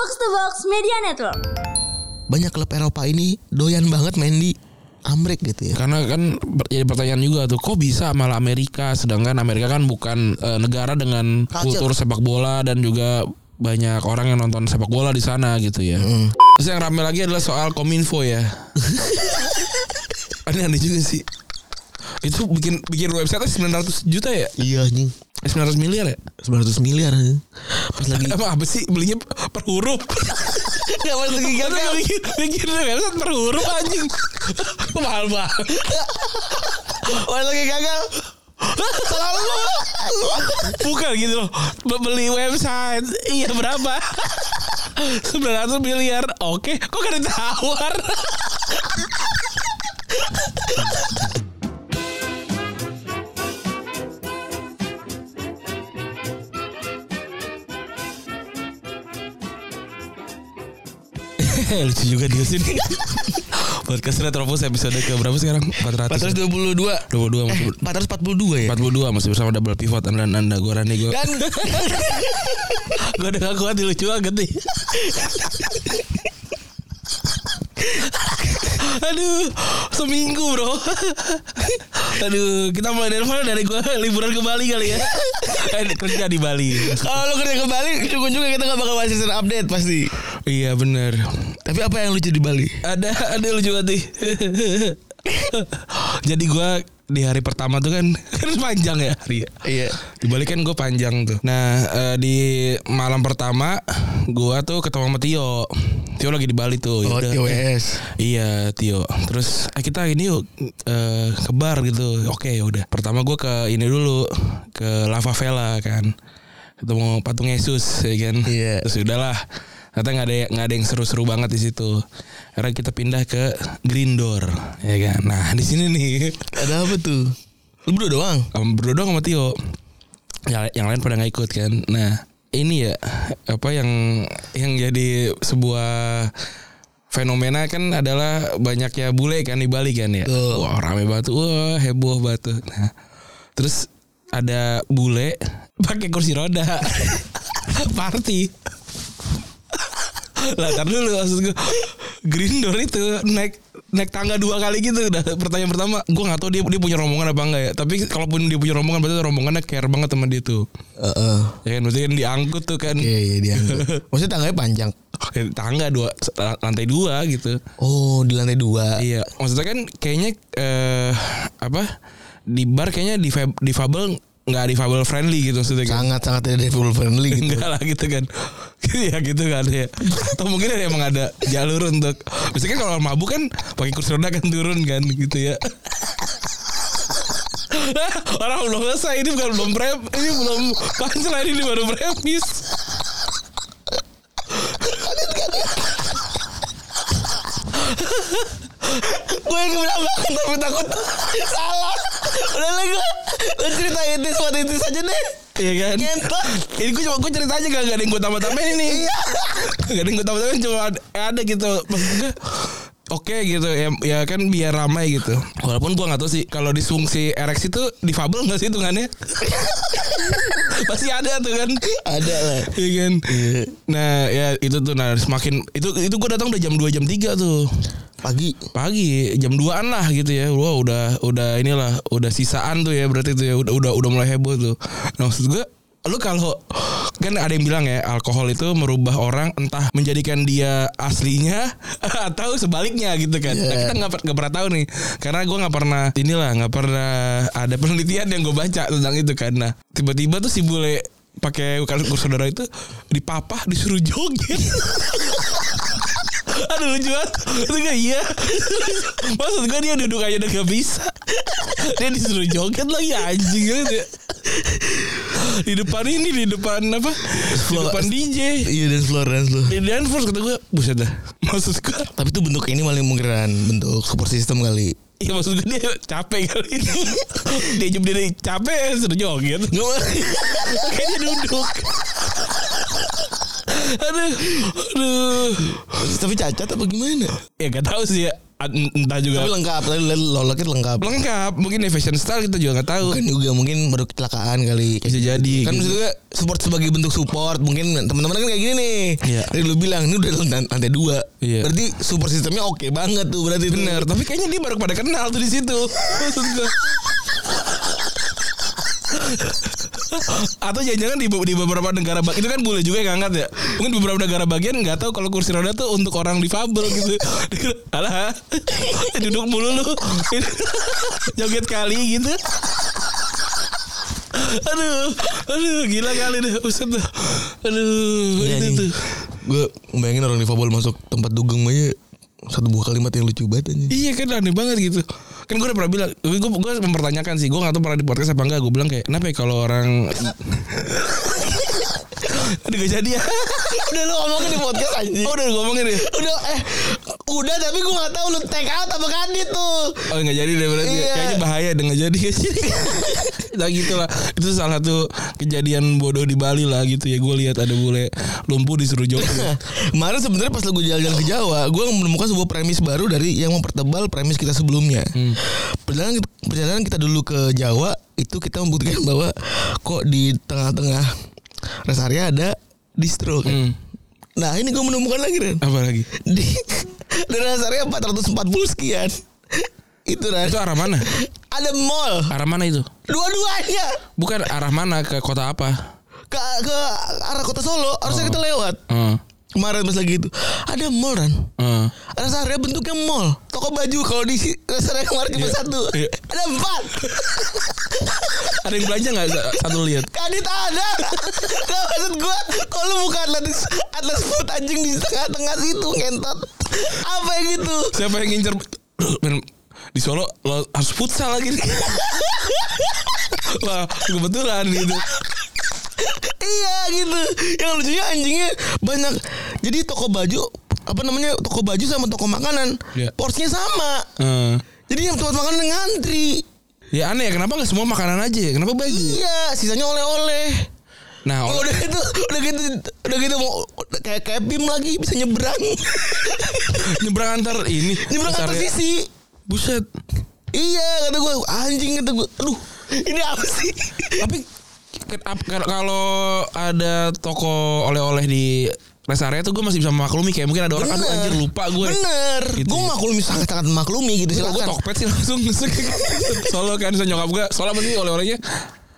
Box to Box Media Network. Banyak klub Eropa ini doyan banget main di Amrik gitu ya. Karena kan jadi pertanyaan juga tuh, kok bisa malah Amerika, sedangkan Amerika kan bukan eh, negara dengan Culture. kultur sepak bola dan juga banyak orang yang nonton sepak bola di sana gitu ya. Terus yang rame lagi adalah soal kominfo ya. Aneh-aneh juga sih. Itu bikin bikin website 900 juta ya? Iya anjing. Eh, 900 miliar ya? 900 miliar. Pas lagi Emang apa sih belinya per huruf? Gak pas lagi Kan bikin website per huruf anjing. Mahal banget. pas lagi gagal. Selalu Bukan gitu loh Be- Beli website Iya berapa 900 miliar Oke Kok gak ditawar Lucu juga dia sini Podcast Retropus episode ke berapa sekarang? 400 422. 22 masih 442 ya. 42 masih bersama double pivot anda anda gue Rani gue Kan gue udah gak kuat lucu banget nih Aduh Seminggu bro. Aduh Kita mulai dari mana Dari gue liburan ke Bali kali ya. Eh, Kerja di Bali. Kalau lu kerja ke Bali, ujung-ujungnya kita gak bakal ngasih update pasti. Iya bener. Tapi apa yang lucu di Bali? Ada Ada lucu banget Jadi gue Di hari pertama tuh kan Kan panjang ya hari ya Iya. Di Bali kan gue panjang tuh. Nah eh, di malam pertama gue tuh ketemu sama Tio. Tio lagi di Bali tuh. Oh, TWS. eh, iya Tio. Terus eh, kita ini yuk eh, ke bar gitu. Oke ya udah. Pertama gue ke ini dulu ke Lava Vela kan. Ketemu patung Yesus ya kan. Iya. Terus udahlah. Ternyata nggak ada nggak ada yang seru-seru banget di situ. Karena kita pindah ke Green Door, ya kan. Nah di sini nih Ada apa tuh? Lu berdua doang? Am- berdua doang sama Tio yang, yang lain pada nggak ikut kan nah ini ya apa yang yang jadi sebuah fenomena kan adalah banyaknya bule kan di Bali kan ya Betul. wah rame banget tuh. wah heboh banget tuh. nah terus ada bule pakai kursi roda party lah tar dulu maksud gue Green Door itu naik naik tangga dua kali gitu udah pertanyaan pertama gue nggak tahu dia dia punya rombongan apa enggak ya tapi kalaupun dia punya rombongan berarti rombongannya care banget sama dia tuh Heeh. ya kan maksudnya kan diangkut tuh kan Iya, iya dia. Maksudnya tangganya panjang. Eh, tangga dua lantai dua gitu Oh, di lantai dua. iya maksudnya kan kayaknya eh apa di bar kayaknya difab- difabel nggak difabel friendly gitu maksudnya kan? Sangat sangat tidak default friendly gitu. Enggak lah gitu kan. Ya gitu kan ya. Atau mungkin ada emang ada jalur untuk Biasanya kan kalau mabuk kan pakai kursi roda kan turun kan gitu ya. Orang belum selesai Ini bukan belum prep Ini belum punchline Ini baru premis gue yang bilang banget tapi takut salah. Udah lah gue. Lu cerita itis buat itis aja deh. Iya kan Ngentot. Ini gue cuma gue cerita aja gak, gak ada yang gue tambah-tambahin ini Gak ada yang gue tambah-tambahin Cuma ada, ada gitu Maksud gue Oke gitu ya, ya kan biar ramai gitu Walaupun gue gak tahu sih Kalau disfungsi ereksi itu Difabel gak sih hitungannya Pasti ada tuh kan? Ada lah. Iya kan? Nah ya itu tuh Nah semakin Itu itu gue datang udah jam 2 jam 3 tuh. Pagi. Pagi jam 2an lah gitu ya. Wah udah Udah inilah Udah sisaan tuh ya Berarti tuh ya. Udah udah, udah mulai heboh tuh. Nah maksud gue Lu kalau kan ada yang bilang ya alkohol itu merubah orang entah menjadikan dia aslinya atau sebaliknya gitu kan. Nah, Iya. kita nggak pernah tahu nih karena gue nggak pernah inilah nggak pernah ada penelitian yang gue baca tentang itu kan. Nah tiba-tiba tuh si bule pakai kursi saudara itu dipapah disuruh joget. Aduh lucu banget. Itu iya. Maksud gue dia duduk aja udah gak bisa. Dia disuruh joget lagi anjing gitu ya. Di depan ini Di depan apa? Di depan DJ Iya dan floor dance lu. Di Danforth kata gue Buset dah. Maksud gue Tapi itu bentuk ini malah mungkinan bentuk support system kali. Iya maksud gue dia capek kali Dia jam dia capek Suruh joget. Kayaknya duduk aduh, aduh. Tapi cacat apa gimana? Ya gak tahu sih ya. Entah juga. Tapi lengkap, lolokit lengkap. lengkap mungkin fashion style kita juga nggak tahu Kan juga mungkin baru kecelakaan kali. bisa jadi Kan gitu. maksudnya support sebagai bentuk support mungkin teman-teman kan kayak gini nih. Iya. Tadi lu bilang ini udah lantai, dua. Iya. Berarti support sistemnya oke banget tuh berarti. tuh. bener tapi kayaknya dia baru pada kenal tuh di situ atau jangan-jangan di, di beberapa negara bag- itu kan boleh juga yang ngangkat ya. Mungkin di beberapa negara bagian nggak tahu kalau kursi roda tuh untuk orang difabel gitu. Alah duduk mulu lu. Joget kali gitu. Aduh aduh gila kali deh Buset dah. aduh Iya, itu tuh. Gue bayangin orang difabel masuk tempat dugem aja satu buah kalimat yang lucu banget anjing. Iya kan aneh banget gitu Kan gue udah pernah bilang Gue, gue, mempertanyakan sih Gue gak tahu pernah di podcast apa enggak Gue bilang kayak Kenapa ya kalau orang Aduh gak jadi ya udah lu ngomongin di podcast anjing. Oh udah ngomongin ya Udah eh udah tapi gue gak tahu lu take out apa kadit tuh. Oh gak jadi deh berarti Iya. Kayaknya bahaya deh gak jadi gak jadi Nah gitu lah Itu salah satu kejadian bodoh di Bali lah gitu ya Gue lihat ada bule lumpuh disuruh joget Kemarin sebenarnya pas gue jalan-jalan ke Jawa, gue menemukan sebuah premis baru dari yang mempertebal premis kita sebelumnya. Hmm. Perjalanan perjalanan kita dulu ke Jawa itu kita membuktikan bahwa kok di tengah-tengah rest area ada distro kan. Hmm. Nah ini gue menemukan lagi Ren. Apa lagi Di, di rest area 440 sekian. itu Ren. Itu arah mana Ada mall. Arah mana itu Dua-duanya. Bukan arah mana ke kota apa Ke, ke arah kota Solo. Harusnya kita lewat. Heeh. Kemarin pas lagi itu. Ada mall Ren. Heeh. Rest area bentuknya mall. Toko baju kalau di rest area kemarin cuma Iya. satu. Iya. Ada empat. Ada yang belanja gak Satu lihat Kadit ada. Gak maksud gue. Kalau lu bukan atlet atlet food anjing di tengah-tengah situ ngentot. Apa yang gitu? Siapa yang ngincer di Solo lo harus futsal lagi. Wah kebetulan gitu iya gitu. Yang lucunya anjingnya banyak. Jadi toko baju apa namanya toko baju sama toko makanan Iya. porsinya sama. Eh, Jadi yang tempat makanan ngantri. Ya aneh ya kenapa gak semua makanan aja ya Kenapa baju Iya, sisanya oleh-oleh. Nah Oh, udah gitu, udah gitu, udah gitu mau kayak kayak bim lagi bisa nyebrang, nyebrang antar ini nyebrang antar ya- sisi. Buset Iya kata gue anjing kata gue, aduh ini apa sih? Tapi kalau ada toko oleh-oleh di rest area tuh gue masih bisa memaklumi kayak mungkin ada orang aduh anjir lupa gue. Bener, Gitu gue ya. maklumi sangat sangat maklumi gitu Gue silakan. tokpet sih langsung Solo kan saya nyokap gue Soalnya apa sih oleh-olehnya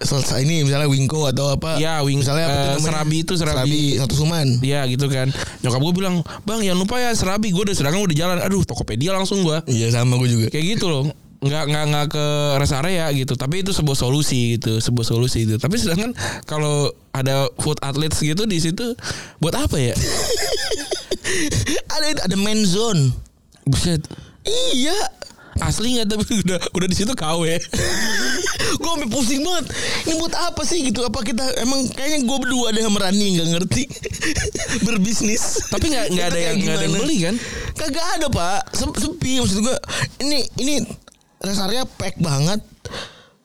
Selesai ini misalnya Wingko atau apa? Ya, Wing- misalnya apa namanya? Serabi itu, Serabi. satu suman. Iya gitu kan Nyokap gue bilang Bang jangan lupa ya serabi Gue udah sedangkan udah jalan Aduh Tokopedia langsung gue Iya sama gue juga. Kayak gitu loh nggak nggak nggak ke rest area gitu tapi itu sebuah solusi gitu sebuah solusi itu tapi sedangkan kalau ada food athletes gitu di situ buat apa ya Ada ada main zone. buset Iya. asli nggak tapi udah udah di situ KW gue sampai pusing banget. Ini buat apa sih gitu? Apa kita emang kayaknya gue berdua ada yang merani nggak ngerti berbisnis. tapi nggak nggak ada yang nggak ada yang beli kan Kagak ada pak, Sep- sepi maksud gue. Ini ini rest area pack banget.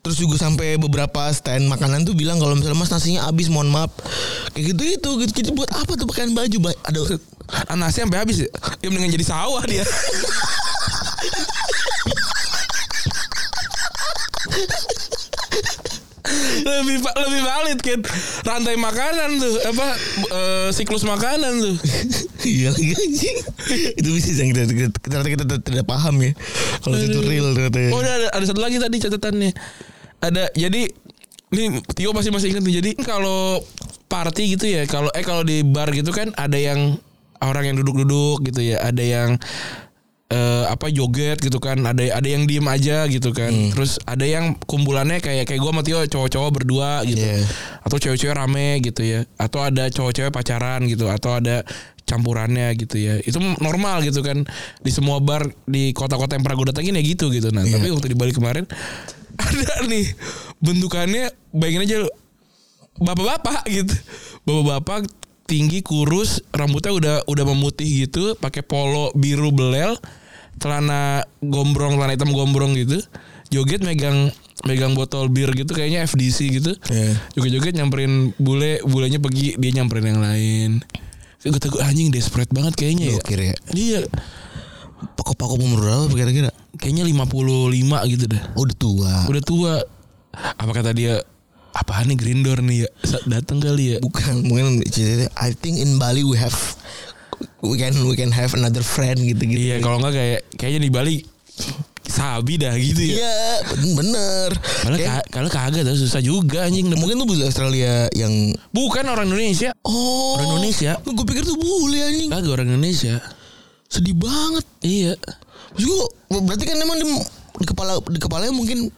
Terus juga sampai beberapa stand makanan tuh bilang kalau misalnya mas nasinya habis, mohon maaf. Kayak gitu itu, gitu. Jadi buat apa tuh pakaian baju? Ba- Ada ah, nasi sampai habis ya ya mendingan jadi sawah dia lebih lebih valid kan rantai makanan tuh apa eh, siklus makanan tuh iya lagi anjing. itu bisa yang kita kita, kita, kita, kita tidak paham ya. Kalau itu real ternyata. ya. Oh ada, ada satu lagi tadi catatannya. Ada jadi ini Tio pasti masih ingat nih. Jadi kalau party gitu ya, kalau eh kalau di bar gitu kan ada yang orang yang duduk-duduk gitu ya, ada yang eh, apa joget gitu kan, ada ada yang diem aja gitu kan. Terus ada yang kumpulannya kayak kayak gua sama Tio cowok-cowok berdua gitu. Iya. Atau cewek-cewek rame gitu ya. Atau ada cowok-cewek pacaran gitu atau ada campurannya gitu ya. Itu normal gitu kan di semua bar di kota-kota yang pernah gue datangin ya gitu gitu. Nah, tapi waktu di Bali kemarin ada nih bentukannya bayangin aja bapak-bapak gitu. Bapak-bapak tinggi kurus, rambutnya udah udah memutih gitu, pakai polo biru belel, celana gombrong, celana hitam gombrong gitu. Joget megang megang botol bir gitu kayaknya FDC gitu. Iya. Joget-joget nyamperin bule, bulenya pergi, dia nyamperin yang lain. gue anjing desperate banget kayaknya ya. Gokil ya. Iya, Pokok-pokok umur berapa kira-kira? kayaknya 55 gitu dah. Oh, udah tua. Udah tua. Apa kata dia? Apaan nih Grindor nih ya? Datang kali ya. Bukan, mungkin I think in Bali we have we can we can have another friend gitu-gitu. Iya, kalau enggak kayak kayaknya di Bali sabi dah gitu ya. Iya, ben- bener. Kalau Kayak- ka- kalau kagak tuh susah juga anjing. mungkin tuh bule Australia yang Bukan orang Indonesia. oh Orang Indonesia. Gue pikir tuh bule anjing. Kagak orang Indonesia. Sedih banget. Iya. Gue berarti kan emang di, di kepala di kepalanya mungkin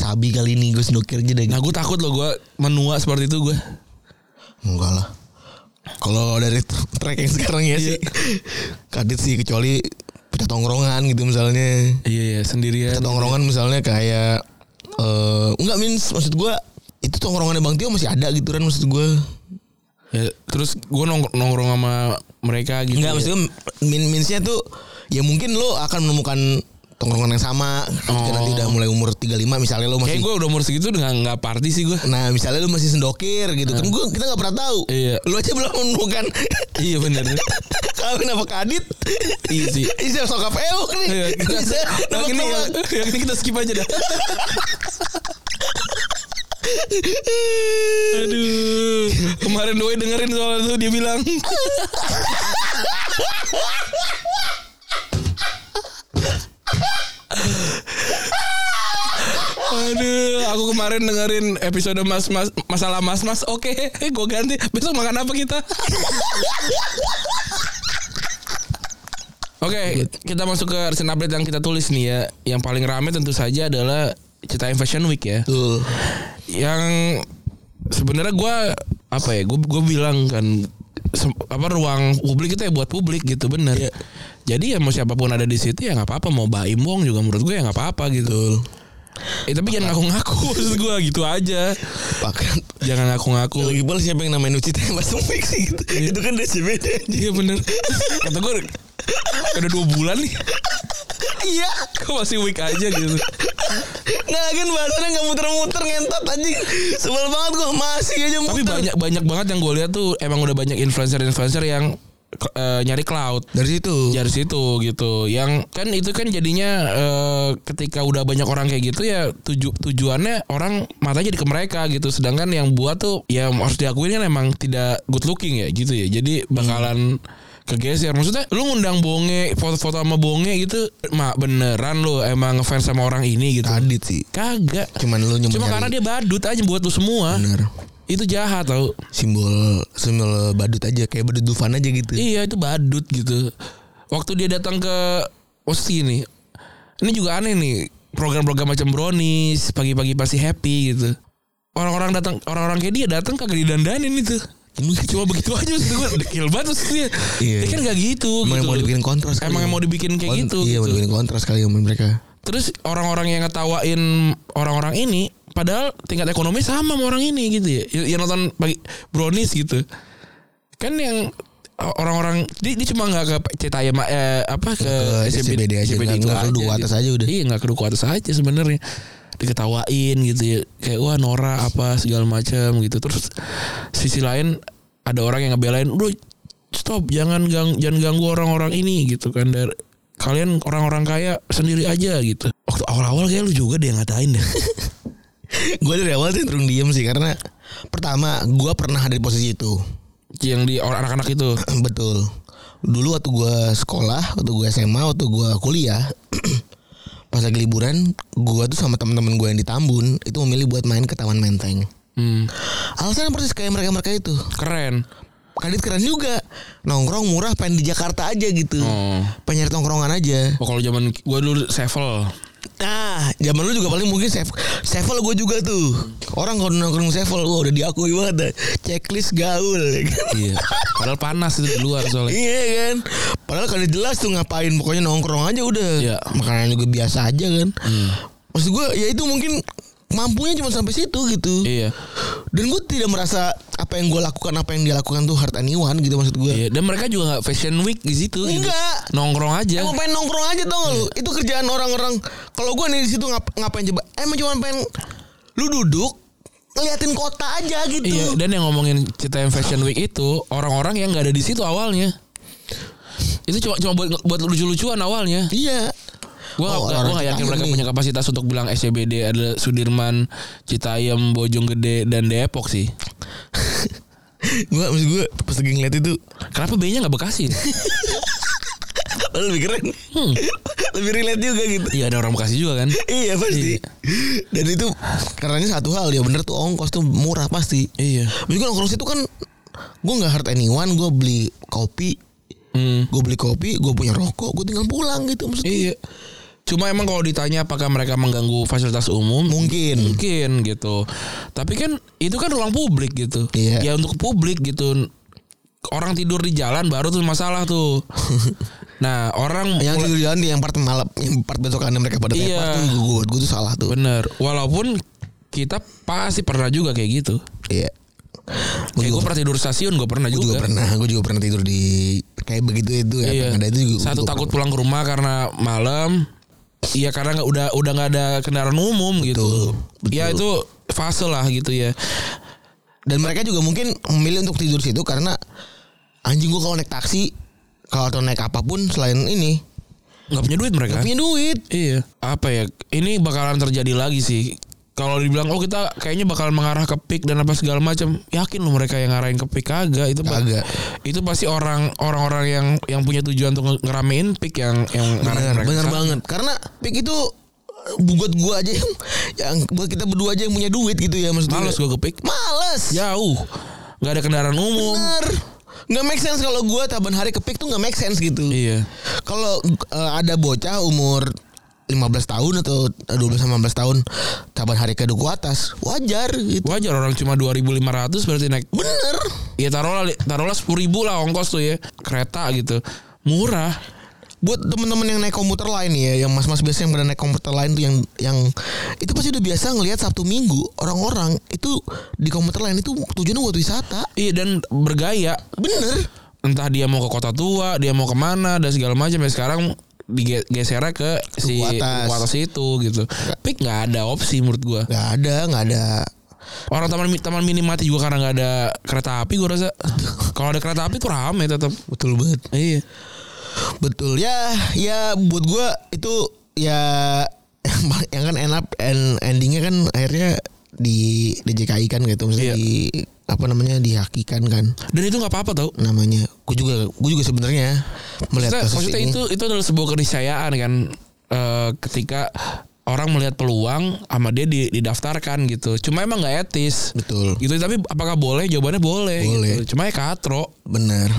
sabi kali ini gue sendokir aja deh. Nah gue takut loh gue menua seperti itu gue. Enggak lah. Kalau dari track yang sekarang ya sih Kadit sih kecuali Pecah tongkrongan gitu misalnya Iya iya sendirian. Pecah tongkrongan misalnya kayak eh Enggak means Maksud gue Itu tongkrongannya Bang Tio masih ada gitu kan Maksud gue Ya, terus gue nongkrong, nongkrong sama mereka gitu. Enggak ya. maksud gue min Meansnya tuh Ya mungkin lo akan menemukan Tongkrongan yang sama Ketika Oh. nanti udah mulai umur 35 Misalnya lo Kayak masih gue udah umur segitu udah nggak party sih gue. Nah misalnya lu masih sendokir gitu kan gua, Kita gak pernah tahu Iya. Lu aja belum menemukan Iya bener. Kawin apa kadit Iya sih. Bisa sokap euk nih Iya, kita, Bisa yang ini, yang, yang ini kita skip aja dah. Aduh, kemarin Doi dengerin soal itu dia bilang. Aduh, aku kemarin dengerin episode Mas Mas masalah Mas Mas. Oke, eh gue ganti. Besok makan apa kita? Oke, kita masuk ke recent update yang kita tulis nih ya. Yang paling rame tentu saja adalah Citaim Fashion Week ya. Tuh Yang sebenarnya gue apa ya? Gue gue bilang kan apa ruang publik itu ya buat publik gitu bener. Jadi ya mau siapa pun ada di situ ya nggak apa-apa. Mau Baim Wong juga menurut gue ya nggak apa-apa gitu. Eh tapi jangan ngaku-ngaku maksud gue gitu aja. Pakat Jangan ngaku-ngaku. Lagi pula siapa yang namanya Nuci Tembak Sumik sih gitu Itu kan DCBD Iya bener. Kata gue udah dua bulan nih. Iya Kok masih week aja gitu. Nggak lagi bahasannya gak muter-muter ngentot anjing Sebel banget gue masih aja muter Tapi banyak banyak banget yang gue lihat tuh emang udah banyak influencer-influencer yang eh, nyari cloud Dari situ dari situ gitu. Yang kan itu kan jadinya eh, ketika udah banyak orang kayak gitu ya tuju tujuannya orang matanya jadi ke mereka gitu. Sedangkan yang buat tuh ya harus diakuin kan emang tidak good looking ya gitu ya. Jadi bakalan kegeser maksudnya lu ngundang bonge foto-foto sama bonge gitu mak beneran lu emang ngefans sama orang ini gitu Kadit sih kagak Cuman lu cuma karena dia badut aja buat lu semua Bener itu jahat tau Simbol Simbol badut aja Kayak badut Dufan aja gitu Iya itu badut gitu. Waktu dia datang ke Osi nih. Ini juga aneh nih. Program-program macam brownies, pagi-pagi pasti happy gitu. Orang-orang datang, orang-orang kayak dia datang kagak didandanin itu. Cuma begitu aja maksud gue dekil banget maksudnya. Iya. Dia kan gak gitu. Emang yang gitu. mau dibikin kontras Emang ya. yang mau dibikin kayak Kon- gitu. Iya mau gitu. dibikin kontras kali sama mereka Terus orang-orang yang ngetawain orang-orang ini padahal tingkat ekonomi sama sama orang ini gitu ya. Yang yang nonton pagi brownies gitu. Kan yang orang-orang dia, dia cuma nggak ke Cetaya eh, apa ke, Ke SCBD aja, nggak- ke duku atas aja udah. Iya nggak ke duku atas aja sebenarnya. Diketawain gitu ya. Kayak wah Nora apa segala macam gitu. Terus sisi lain ada orang yang ngebelain, "Udah stop, jangan gang, jangan ganggu orang-orang ini" gitu kan. Dari kalian orang-orang kaya sendiri aja gitu. Waktu awal-awal kayak lu juga deh yang ngatain deh. Gue dari awal cenderung diem sih Karena Pertama Gue pernah ada di posisi itu yang di orang anak-anak itu. Betul. Dulu waktu gue sekolah, waktu gue SMA, waktu gue kuliah, pas lagi liburan, gue tuh sama teman-teman gue yang di Tambun itu memilih buat main ke Taman Menteng. Hmm, Alasannya persis kayak mereka-mereka itu. keren. Kadit keren juga. Nongkrong murah pengen di Jakarta aja gitu. Oh. Pengen nyari tongkrongan aja. Oh kalau zaman gue dulu Sevel. Nah, zaman lu juga paling mungkin save Sevel gue juga tuh. Orang kalau nongkrong Sevel, wah udah diakui banget dah. Checklist gaul ya kan. Iya. Padahal panas itu di luar soalnya. Iya kan Padahal kalau jelas tuh ngapain Pokoknya nongkrong aja udah Iya. Makanan juga biasa aja kan Maksud gue ya itu mungkin Mampunya cuma sampai situ gitu Iya. Dan gue tidak merasa Apa yang gue lakukan Apa yang dia lakukan tuh hard anyone gitu maksud gue Iya. Dan mereka juga nggak fashion week di situ. gitu. Enggak Nongkrong aja. Emang pengen nongkrong aja tau gak lu Itu kerjaan orang-orang Kalau gue nih di situ ngap- ngapain coba Emang cuma pengen Lu duduk ngeliatin kota aja gitu. Iya, dan yang ngomongin Citayam Fashion Week itu orang-orang yang nggak ada di situ awalnya. Itu cuma cuma buat buat lucu-lucuan awalnya. Iya. Gua Oh, gak, gua gak yakin mereka nih. punya kapasitas untuk bilang SCBD adalah Sudirman, Citayam, Bojonggede dan Depok sih. Gua maksud gue pas lagi ngeliat itu Kenapa B-nya nggak Bekasi? lebih keren. Hmm. lebih relate juga gitu. Iya ada orang Bekasi juga kan. Iya pasti. Iya. Dan itu karenanya satu hal ya bener tuh ongkos tuh murah pasti. Iya. Tapi kan ongkos itu kan gue nggak hurt anyone, gue beli kopi, Hmm. gue beli kopi, gue punya rokok, gue tinggal pulang gitu maksudnya. Iya. Cuma emang kalau ditanya apakah mereka mengganggu fasilitas umum, Mungkin. mungkin gitu. Tapi kan itu kan ruang publik gitu. Iya. Ya untuk publik gitu. Orang tidur di jalan baru tuh masalah tuh. nah orang Yang tidur jalan di yang part malam, yang part besokannya mereka pada Iya. tuh gue gue tuh salah tuh. bener. Walaupun kita pasti pernah juga kayak gitu. Iya. Gue Kayak gue juga, pernah tidur stasiun gue pernah gua juga. juga pernah, gue juga pernah tidur di kayak begitu itu ya. Iya. Ada itu juga. gua Satu takut pernah. pulang ke rumah karena malam. Iya karena nggak udah udah nggak ada kendaraan umum gitu. betul. Ya itu fase lah gitu ya. Dan mereka juga mungkin memilih untuk tidur situ karena anjing gue kalau naik taksi, kalau atau naik apa pun selain ini nggak punya duit mereka. nggak punya duit. Iya. Apa ya? Ini bakalan terjadi lagi sih. Kalau dibilang oh kita kayaknya bakal mengarah ke peak dan apa segala macam, yakin lo mereka yang ngarahin ke peak kagak itu Kagak. itu pasti orang orang-orang yang yang punya tujuan untuk nge- ngeramein peak yang yang ngarahin Bener, bener sana. banget. Karena pick itu eh, buat gue aja yang, yang buat kita berdua aja yang punya duit gitu ya maksudnya. Males gue ke peak. Males. Jauh. nggak ada kendaraan umum. Bener. Nggak make sense kalau gue taban hari ke pick tuh nggak make sense gitu. Iya. Kalau eh, ada bocah umur 15 tahun atau 12 sama 15 tahun taban hari ke duku atas wajar gitu. Wajar orang cuma 2500 berarti naik. Bener. Ya taruhlah taruhlah 10 ribu lah ongkos tuh ya. Kereta gitu. Murah. Buat temen-temen yang naik komuter lain ya, yang mas-mas biasa yang pada naik komuter lain tuh yang yang itu pasti udah biasa ngelihat Sabtu Minggu orang-orang itu di komuter lain itu tujuannya buat wisata. Iya dan bergaya. Bener. Entah dia mau ke kota tua, dia mau ke mana dan segala macam ya sekarang digesernya ke si atas. atas itu gitu. Pik nggak ada opsi menurut gua. Gak ada, gak ada. Orang taman taman mini mati juga karena nggak ada kereta api gua rasa. Kalau ada kereta api tuh rame tetap. Betul banget. Iya. Betul ya, ya buat gua itu ya yang kan end up and endingnya kan akhirnya di DJKI kan gitu Iya. maksudnya di apa namanya dihakikan kan Dan itu nggak apa-apa tau. namanya. Gue juga gue juga sebenarnya melihat Maksudnya, kasus maksudnya ini. itu itu adalah sebuah keniscayaan kan Eh, ketika orang melihat peluang sama dia di- didaftarkan gitu. Cuma emang nggak etis. Betul. Gitu tapi apakah boleh? Jawabannya boleh. Boleh. Gitu. Cuma ya katro. Bener.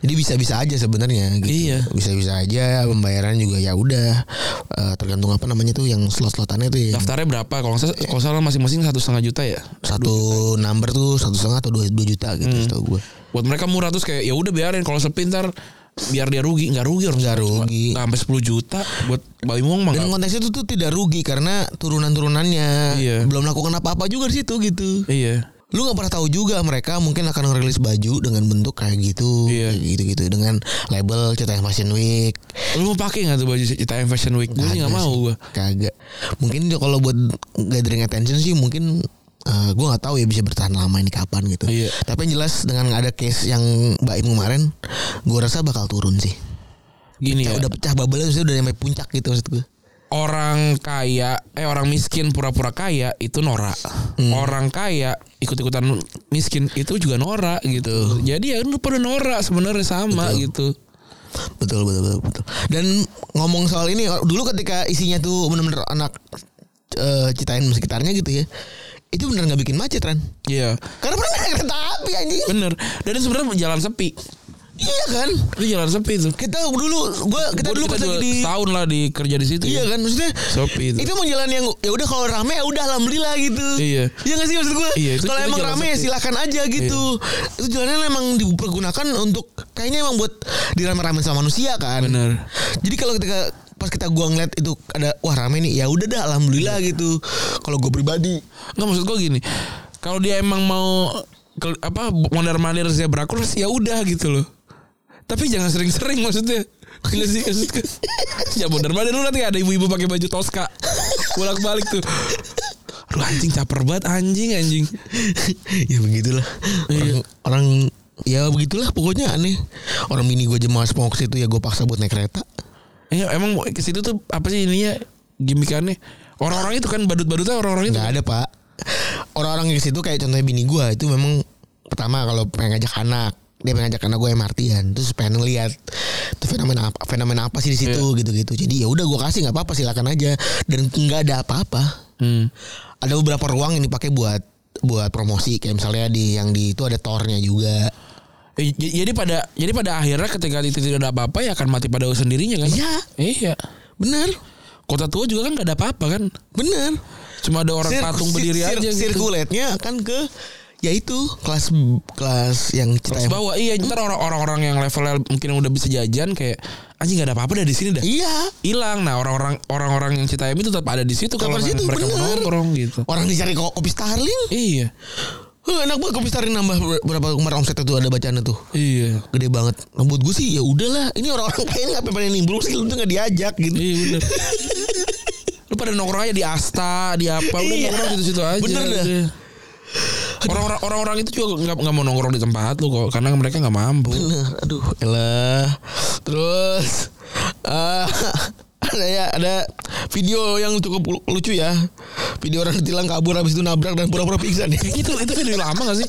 Jadi bisa-bisa aja sebenarnya gitu. Iya. Bisa-bisa aja pembayaran juga ya udah Eh, tergantung apa namanya tuh yang slot-slotannya tuh ya. Daftarnya berapa? Kalau salah, kalau salah masing-masing satu setengah juta ya. Satu number tuh satu setengah atau dua, dua juta gitu Hmm. setahu gue. Buat mereka murah terus kayak ya udah biarin kalau sepi ntar biar dia rugi nggak rugi orang Nggak rugi. nggak sampai 10 juta buat Bayi Wong mah Dan konteksnya itu tuh tidak rugi karena turunan-turunannya Iya. belum melakukan apa-apa juga di situ gitu. iya Lu nggak pernah tahu juga mereka mungkin akan ngerilis baju dengan bentuk kayak gitu, Iya. kayak gitu-gitu dengan label Cita Fashion Week. lu mau pakai nggak tuh baju Citayam Fashion Week gue nggak mau gue Kagak. Mungkin kalau buat gathering attention sih mungkin eh, gue nggak tahu ya bisa bertahan lama ini kapan gitu. Iya. Tapi yang jelas dengan ada case yang Mbak Im kemarin, gue rasa bakal turun sih. gini ya Udah pecah bubble udah nyampe puncak gitu maksud gue. orang kaya eh orang miskin pura-pura kaya itu norak Hmm. orang kaya ikut-ikutan miskin itu juga norak gitu jadi ya lu pada norak sebenarnya sama Betul. gitu Betul betul betul betul. Dan ngomong soal ini dulu ketika isinya tuh benar-benar anak eh, citain sekitarnya gitu ya. Itu bener nggak bikin macet kan? iya Karena pernah naik kereta api anjing. bener dan itu sebenarnya jalan sepi Iya kan? itu jalan sepi tuh Kita dulu gua kita Gua- dulu pas lagi di setahun lah di kerja di situ Iya ya. kan maksudnya Sepi itu. Itu emang jalan yang ya udah kalau rame ya udah alhamdulillah gitu. Iya. Iya gak sih maksud gue? Iya, itu- kalau itu emang rame ya sepi. Iya. silakan aja gitu. Itu jalannya emang dipergunakan untuk kayaknya emang buat dirame-rame sama manusia kan. bener Jadi kalau ketika pas kita gua ngeliat itu ada wah rame nih ya udah dah alhamdulillah Iya. gitu. Kalau gue pribadi nggak maksud gue gini kalau dia emang mau ke, apa mondar mandir zebra cross ya udah gitu loh tapi jangan sering-sering maksudnya Gila sih maksudnya ya mondar mandir lu nanti ada ibu-ibu pakai baju toska bolak balik tuh Aduh anjing caper banget anjing anjing. ya begitulah. Orang, orang ya begitulah pokoknya aneh. Orang mini gue aja mau situ ya gue paksa buat naik kereta. Iya emang ke situ tuh apa sih ininya gimikannya? Orang-orang itu kan badut-badutnya orang-orang itu. Nggak ada pak. Orang-orang ke situ kayak contohnya bini gue itu memang pertama kalau pengen ngajak anak dia pengen ngajak anak gue MRT-an terus pengen ngeliat itu fenomena apa fenomena apa sih di situ gitu-gitu jadi ya udah gue kasih nggak apa-apa silakan aja dan nggak ada apa-apa Hmm. ada beberapa ruang yang dipakai buat buat promosi kayak misalnya di yang di itu ada tornya juga Jadi pada jadi pada akhirnya ketika itu tidak ada apa-apa ya akan mati pada sendirinya kan? Iya. Iya. bener Kota tua juga kan gak ada apa-apa kan? bener Cuma ada orang Sir- patung sir- berdiri sir- aja gitu. sirkuletnya akan ke ya itu kelas kelas yang Citayam bawah iya ntar orang- orang-orang yang levelnya mungkin udah bisa jajan kayak anjing gak ada apa-apa dah di sini dah. iya Hilang. Nah orang-orang orang-orang yang Citayam itu tetap ada di situ kalau mereka bener. gitu. orang dicari ko- kopi Starling Iya. Huh, enak banget kopi Starling nambah ber- berapa kemarin omset itu ada bacaan itu Iya. gede banget nah, buat gue sih ya udahlah ini orang-orang kaya ini ngapain pada nimbrung sih lu tuh nggak diajak gitu Iya bener. Lu pada nongkrong aja di Asta, di apa udah Iya. nongkrong situ-situ aja. Bener dah. udah. Orang-orang orang-orang itu juga nggak nggak mau nongkrong di tempat lu kok karena mereka nggak mampu. Bener, aduh, elah. Terus eh ada ya ada video yang cukup lu- lucu ya. Video orang ditilang kabur habis itu nabrak dan pura-pura pingsan ya. Gitu itu video lama gak sih?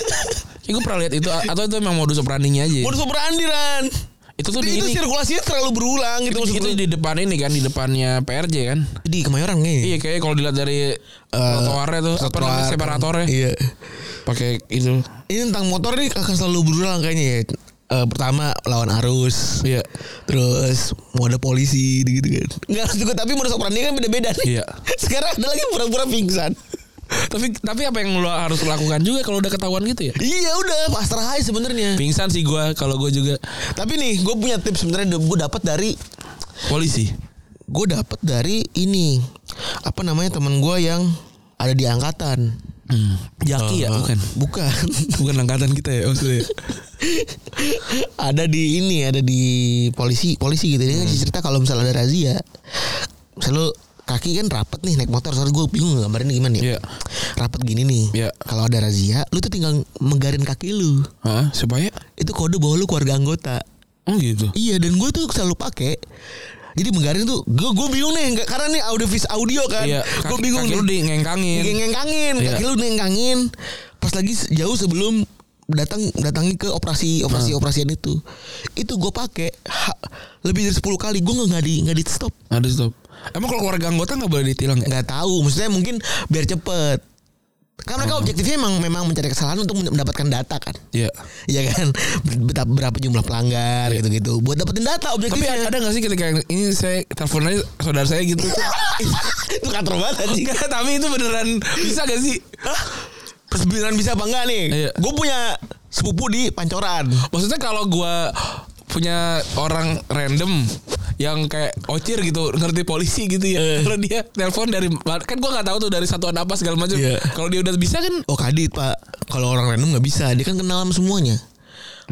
Kayak gue pernah lihat itu atau itu emang modus operandinya aja. ya? Modus operandi Ran. Itu tuh Itu, di itu ini. sirkulasinya terlalu berulang gitu Itu, itu di depan ini kan di depannya PRJ kan. Di Kemayoran nih. Iya kayak kalau dilihat dari trotoarnya tuh apa namanya separatornya. Iya. Pakai itu. Ini tentang motor nih akan selalu berulang kayaknya ya. Eh, pertama lawan arus. Iya. Terus mau ada polisi gitu kan. Enggak harus juga tapi modus operandi kan beda-beda nih. Iya. Sekarang ada lagi pura-pura pingsan. tapi tapi apa yang lo harus lakukan juga kalau udah ketahuan gitu ya? Iya udah pasrah aja sebenarnya. Pingsan sih gua kalau gue juga Tapi nih gue punya tips sebenarnya gue dapat dari polisi. gue dapat dari ini apa namanya teman gue yang ada di angkatan. Hmm. Jaki ya Eh, bukan? Bukan. Bukan angkatan kita ya maksudnya. ada di ini ada di polisi polisi gitu dia ngasih cerita kalau misalnya ada razia misalnya lu kaki kan rapet nih naik motor soalnya gue bingung gambarin gimana ya Iya. rapet gini nih Iya. kalau ada razia lu tuh tinggal menggarin kaki lu Hah? Supaya? itu kode bahwa lu keluarga anggota Oh gitu. iya dan gue tuh selalu pakai jadi menggaring tuh gue gue bingung nih nggak- karena nih audio vis audio kan Iya. gue bingung kaki lu di ngengkangin. ngengkangin Iya. kaki lu ngengkangin pas lagi jauh sebelum datang datangi ke operasi operasi operasian itu itu gue pakai lebih dari 10 kali gue nggak di nggak di stop Ada stop. Emang kalau keluarga anggota nggak boleh ditilang ya? nggak tahu maksudnya mungkin biar cepet kan mereka objektifnya memang memang mencari kesalahan untuk mendapatkan data kan Iya. Iya kan berapa, berapa jumlah pelanggar gitu-gitu buat dapetin data Tapi objektifnya ada gak sih ketika ini saya telepon aja saudara saya gitu itu kantor banget anjing. Tapi itu beneran bisa gak sih? Beneran bisa apa enggak nih? Iya. Gue punya sepupu di Pancoran. Maksudnya kalau gua punya orang random yang kayak ocir gitu ngerti polisi gitu ya. Kalau dia telepon dari kan gua nggak tahu tuh dari satuan apa segala macam. Iya. kalau dia udah bisa kan Oh kadit pak, kalau orang random nggak bisa, dia kan kenal sama semuanya.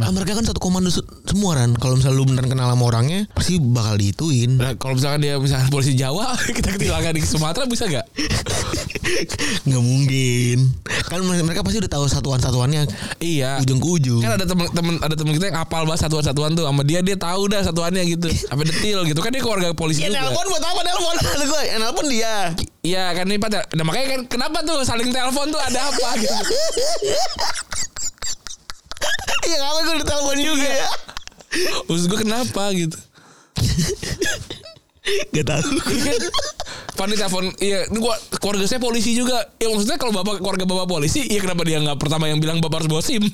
Nah, mereka kan satu komando se- semua kan. Kalau misalnya lu beneran kenal sama orangnya, pasti bakal diituin. nah, kalau misalkan dia misalkan polisi Jawa kita ketilangan di Sumatera bisa gak? Nggak mungkin. Kan mereka pasti udah tahu satuan-satuannya iya ujung ke ujung. kan ada temen-temen ada temen kita yang apal banget satuan-satuan tuh sama dia dia tahu dah satuannya gitu sampai detil gitu kan dia keluarga polisi Ya juga nelpon buat apa nelpon? Ada gue, ya nelpon dia. Iya kan nih Pak. Nah makanya kan kenapa tuh saling telepon tuh ada apa gitu. Iya ngapain gue ditelepon juga ya? Maksud gue kenapa gitu. Gak tahu. Fanny telepon, iya ini gua keluarga saya polisi juga. Ya maksudnya kalau bapak keluarga bapak polisi, iya kenapa dia nggak pertama yang bilang bapak harus bawa SIM?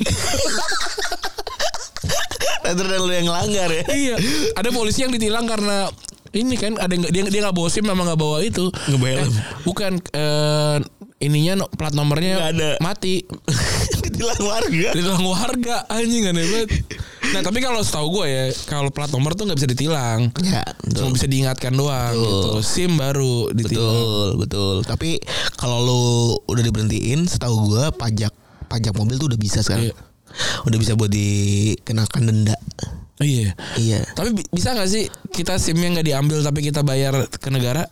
Ada lu yang ngelanggar ya. iya. Ada polisi yang ditilang karena ini kan ada yang dia dia nggak bawa SIM sama nggak bawa itu. Nggak. Eh, bukan eh, ininya plat nomornya ada. mati. Ditilang warga. Ditilang warga anjing aneh banget. Nah tapi kalau setahu gue ya kalau plat nomor tuh nggak bisa ditilang. Ya, Cuma bisa diingatkan doang gitu. SIM baru ditilang. Betul, betul. Tapi kalau lu udah diberhentiin, setahu gua pajak pajak mobil tuh udah bisa sekarang. Iya. Udah bisa buat dikenakan denda. Oh, iya. Iya. Tapi bi- bisa nggak sih kita SIM-nya nggak diambil tapi kita bayar ke negara?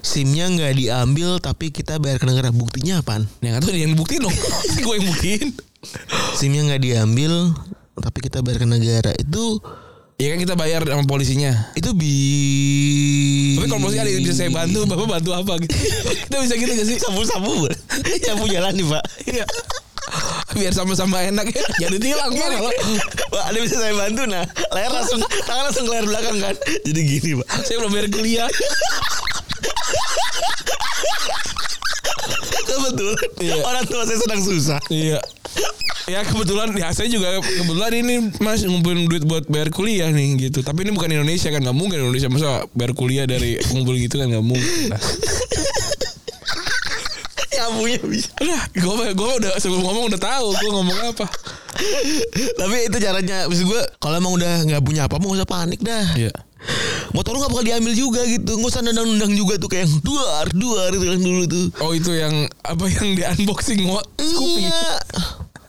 SIM-nya nggak diambil tapi kita bayar ke negara. Buktinya apaan? Yang itu yang buktiin dong. gue yang buktiin. SIM-nya nggak diambil tapi kita bayar ke negara. Itu Iya kan kita bayar sama polisinya. itu bi Tapi kalau polisi ada yang bisa saya bantu, bapak bantu apa gitu. kita bisa gitu gak sih? sabu-sabu. Sabu jalan nih, Pak. Iya. Biar sama-sama enak ya. Jadi tilang pak kalau Pak, ada bisa saya bantu nah. Leher langsung tangan langsung ke leher belakang kan. Jadi gini, Pak. saya belum bayar kuliah. Kebetulan Iya. orang tua saya sedang susah. Iya. Ya kebetulan ya saya juga kebetulan ini Mas ngumpulin duit buat bayar kuliah nih gitu. Tapi ini bukan Indonesia kan nggak mungkin Indonesia masa bayar kuliah dari ngumpul gitu kan nggak mungkin. Nah. Nyamunya bisa. Udah, gue gue udah sebelum ngomong udah tahu gue ngomong apa. Tapi itu caranya Maksud gue Kalau emang udah nggak punya apa Mau usah panik dah Iya. Motor lu gak bakal diambil juga gitu Nggak usah nendang-nendang juga tuh Kayak yang duar Duar itu kan dulu tuh Oh itu yang apa yang di unboxing Scoopy. Iya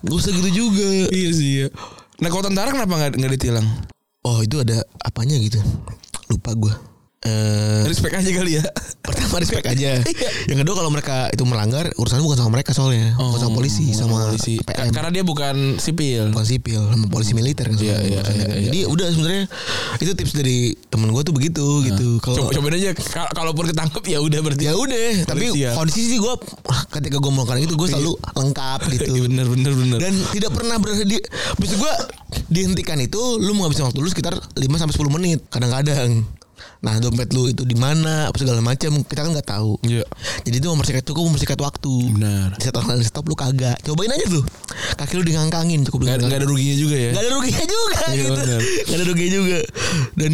Gak usah gitu juga Iya sih iya. Nah kalau tentara kenapa nggak nggak ditilang? Oh itu ada apanya gitu Lupa gue eh Respect aja kali ya. pertama respect aja. Iya. Yang kedua kalau mereka itu melanggar urusannya bukan sama mereka soalnya, bukan sama polisi, bukan sama polisi. PM. Karena dia bukan sipil. bukan sipil, sama polisi militer kan. Iya, iya, iya, iya. Jadi udah sebenarnya itu tips dari temen gue tuh begitu gitu. Kalau Coba cobain aja Kal- kalaupun ketangkep ya udah berarti. ya udah, tapi kondisi sih gue ketika gue melakukan itu gue selalu lengkap gitu. Iya, bener bener bener. Dan tidak pernah berhenti Maksud gue Dihentikan itu Lu menghabiskan waktu lu sekitar 5 sampai 10 menit Kadang-kadang Nah dompet lu itu di mana apa segala macam kita kan nggak tahu. Iya. Jadi itu mempersingkat tuh mempersingkat waktu. Benar. Di saat online stop lu kagak. Cobain aja tuh. Kaki lu digangkangin cukup Gak, digangkangin. gak ada ruginya juga ya. Gak ada ruginya juga Iya, gitu. bener. Gak ada ruginya juga. Dan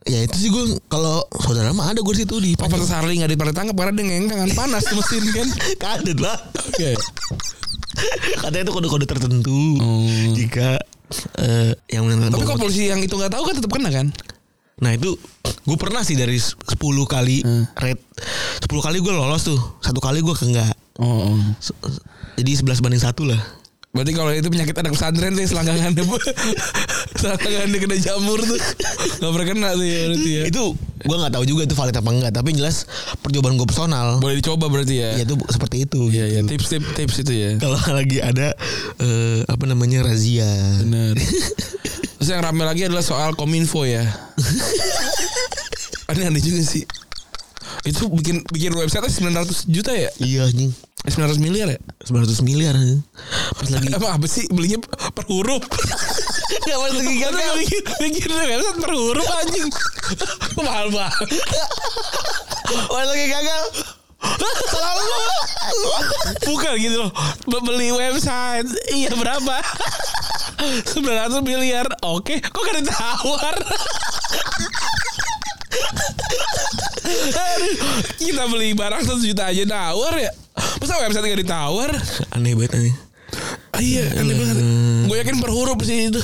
ya itu sih gue kalau saudara mah ada gue situ di Papa Harley gak pernah tangkap karena dia ngengkang kan panas tuh mesin kan. kadet lah. Oke. Katanya itu kode-kode tertentu. Oh. Jika eh, yang menentukan Tapi kok polisi yang itu nggak tahu kan tetap kena kan? Nah itu gue pernah sih dari 10 kali Hmm. rate 10 kali gue lolos tuh satu kali gue enggak Oh. Se- Jadi 11 banding satu lah Berarti kalau itu penyakit anak pesantren tuh selangkangan selangkangan kena jamur tuh nggak pernah kena tuh ya berarti ya. Itu gue nggak tahu juga itu valid apa enggak Tapi jelas percobaan gue personal Boleh dicoba berarti ya. Ya itu seperti itu Iya iya tips tips tips itu ya. Kalau lagi ada eh, Apa namanya razia Benar. Terus yang rame lagi adalah soal kominfo ya. aneh aneh juga sih. Itu bikin bikin website 900 juta ya? Iya Eh, 900 miliar ya? 900 miliar. Pas lagi Emang apa sih belinya per huruf? Gak pas lagi Kan gagal bikin bikin website per huruf anjing. Mahal banget. Pas lagi gagal Selalu Bukan gitu loh. Be- Beli website. Iya berapa? 900 miliar. Oke Kok gak ditawar? Kita beli barang 1 juta aja nawar ya. Masa website gak ditawar? Aneh banget nih ah, Iya aneh banget. Gue yakin per huruf sih itu.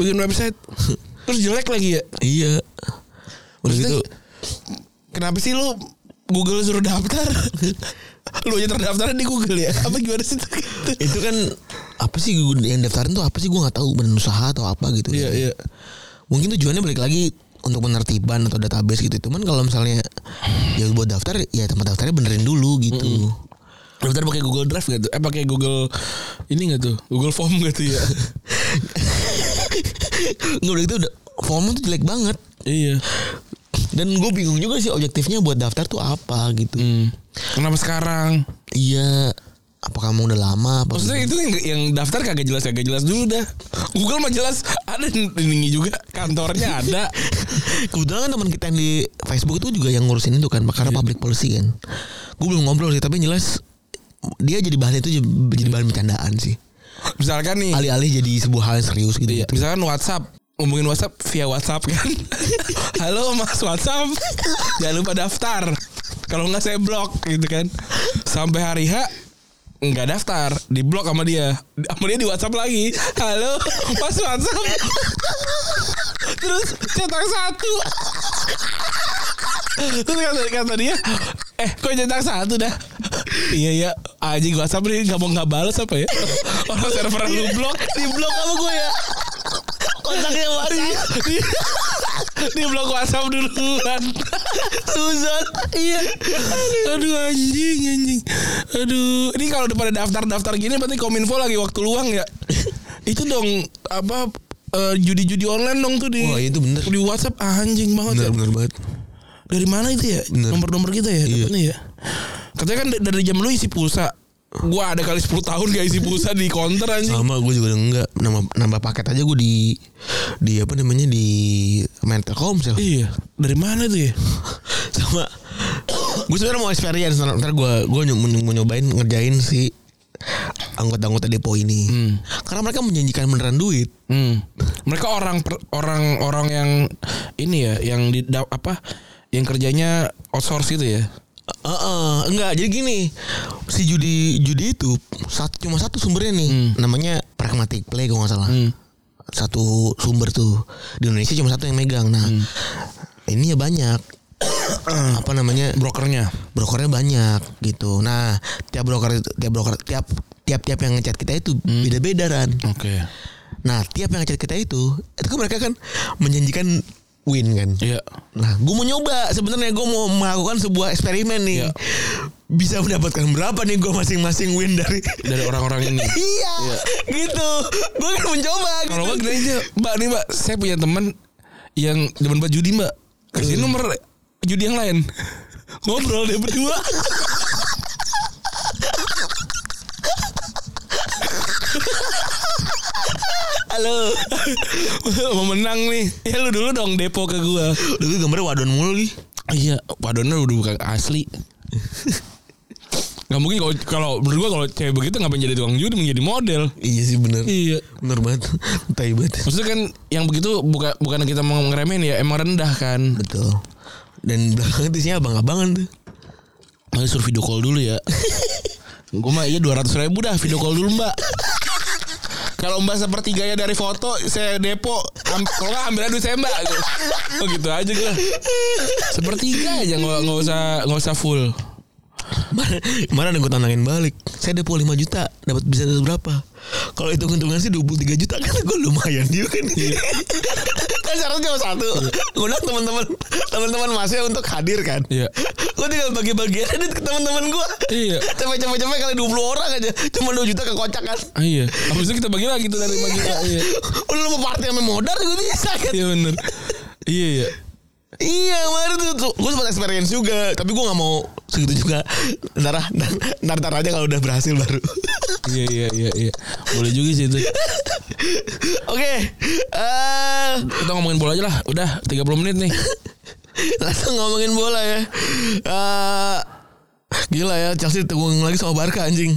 Bikin website. Terus jelek lagi ya? Iya. Udah gitu. Kenapa sih lu Google suruh daftar. Lu aja terdaftar di Google ya? Apa gimana sih? Itu kan apa sih gua- yang daftarin tuh apa sih? Gue nggak tahu badan usaha atau apa gitu Iya iya. Mungkin tujuannya balik lagi untuk penertiban atau database gitu. Cuman kalau misalnya ya buat daftar ya tempat daftarnya benerin dulu gitu. Daftar pakai Google Drive gak tuh? Eh pakai Google ini gak tuh? Google Form gak tuh ya? nggak udah itu udah formnya tuh jelek banget. Iya. Dan gue bingung juga sih objektifnya buat daftar tuh apa gitu Hmm. Kenapa sekarang? iya apa kamu udah lama apa Maksudnya itu yang, yang daftar kagak jelas kagak jelas dulu dah. Google mah jelas ada ini juga kantornya ada. Kebetulan kan teman kita yang di Facebook itu juga yang ngurusin itu kan karena public policy kan. Gue belum ngobrol sih tapi jelas dia jadi bahan itu jadi bahan bercandaan sih. Misalkan nih, Alih-alih jadi sebuah hal yang serius gitu. iya, misalkan WhatsApp ngomongin WhatsApp via WhatsApp kan. Halo Mas WhatsApp, jangan lupa daftar. Kalau nggak saya blok gitu kan. Sampai hari H nggak daftar, di blok sama dia. Sama dia di WhatsApp lagi. Halo Mas WhatsApp. Terus cetak satu. Terus kata, kata dia Eh kok cetak satu dah Iya iya Anjing WhatsApp nih Gak mau gak balas apa ya Orang server lu blok Di blok sama gue ya. Kontaknya WhatsApp. Di blok WhatsApp duluan. Susan. Iya. Aduh anjing anjing. Aduh, ini kalau udah pada daftar-daftar gini berarti Kominfo lagi waktu luang ya. Itu dong apa eh, judi-judi online dong tuh di Wah, itu bener. di WhatsApp anjing banget ya. Bener bener banget. Dari mana itu ya? Bener. Nomor-nomor kita ya, Iya. ya. Katanya kan da- dari jam lu isi pulsa. Gua ada kali 10 tahun gak isi pulsa di counter anjing. Sama gue juga enggak nambah nambah paket aja gue di di apa namanya di main Telkomsel. Iya, dari mana itu ya? Sama gue sebenarnya mau experience ntar, ntar gue gue mau nyobain ngerjain si anggota-anggota depo ini. Hmm. Karena mereka menjanjikan beneran duit. Hmm. Mereka orang per- orang orang yang ini ya, yang di apa? Yang kerjanya outsource itu ya. Heeh, enggak. Jadi gini, si judi judi itu satu cuma satu sumbernya nih. Namanya Pragmatic Play kalau nggak salah. Hmm. Satu sumber tuh di Indonesia cuma satu yang megang. Nah, ini ya banyak. apa namanya Brokernya. brokernya banyak gitu. Nah, tiap broker tiap broker tiap tiap tiap yang ngechat kita itu beda-beda kan. Oke. Nah, tiap yang ngechat kita itu itu kan mereka kan menjanjikan win kan. Iya. Nah, gue mau nyoba sebenarnya gue mau melakukan sebuah eksperimen nih. Iya. Bisa mendapatkan berapa nih gue masing-masing win dari Dari orang-orang ini. iya, gitu. Gue kan mencoba Kalau gitu. enggak gini aja, Mbak nih Mbak, saya punya teman yang demen banget judi Mbak. Kasih nomor judi yang lain. Ngobrol deh berdua. Halo. Mau menang nih. Ya lu dulu dong depo ke gua. Udah gue gambarnya wadon mulu lagi. Iya, padahal udah bukan asli. Gak mungkin kalau kalau menurut gua kalau cewek begitu ngapain jadi tukang judi menjadi model. Iya sih bener. Iya. Bener banget. Tai banget. Maksudnya kan yang begitu bukan bukan kita mau ngeremehin ya, emang rendah kan. Betul. Dan belakangnya isinya abang-abangan tuh. Mari suruh video call dulu ya. Gue mah iya 200 ribu dah video call dulu mbak. Kalau mbak sepertiganya dari foto saya depo. Am, kalau nggak ambil duit saya mbak. Oh gitu aja gue. Sepertiga aja nggak nggak usah nggak usah full. Kemarin ada gue tantangin balik. Saya depo 5 juta, dapat bisa dapat berapa? Kalau hitung hitungan sih 23 juta kan gue lumayan juga kan. Kan syaratnya cuma satu. Ngundang teman-teman teman-teman masnya untuk hadir kan. Iya. Gue tinggal bagi-bagi aja ke teman-teman gue. Iya. Cepet kali 20 orang aja. Cuma 2 juta kekocak kan. Ah, iya. Habis itu kita bagi lagi tuh dari bagi Iya. Udah lu mau party sama modal gue bisa kan. Iya bener. Iya iya. Iya kemarin tuh, tuh gue sempat experience juga Tapi gue gak mau segitu juga Ntar, ntar, ntar, aja kalau udah berhasil baru Iya iya iya iya. Boleh juga sih itu. Oke eh, Kita ngomongin bola aja lah. Udah 30 menit nih. Langsung ngomongin bola ya Eh, Gila ya Chelsea tunggu lagi sama Barca anjing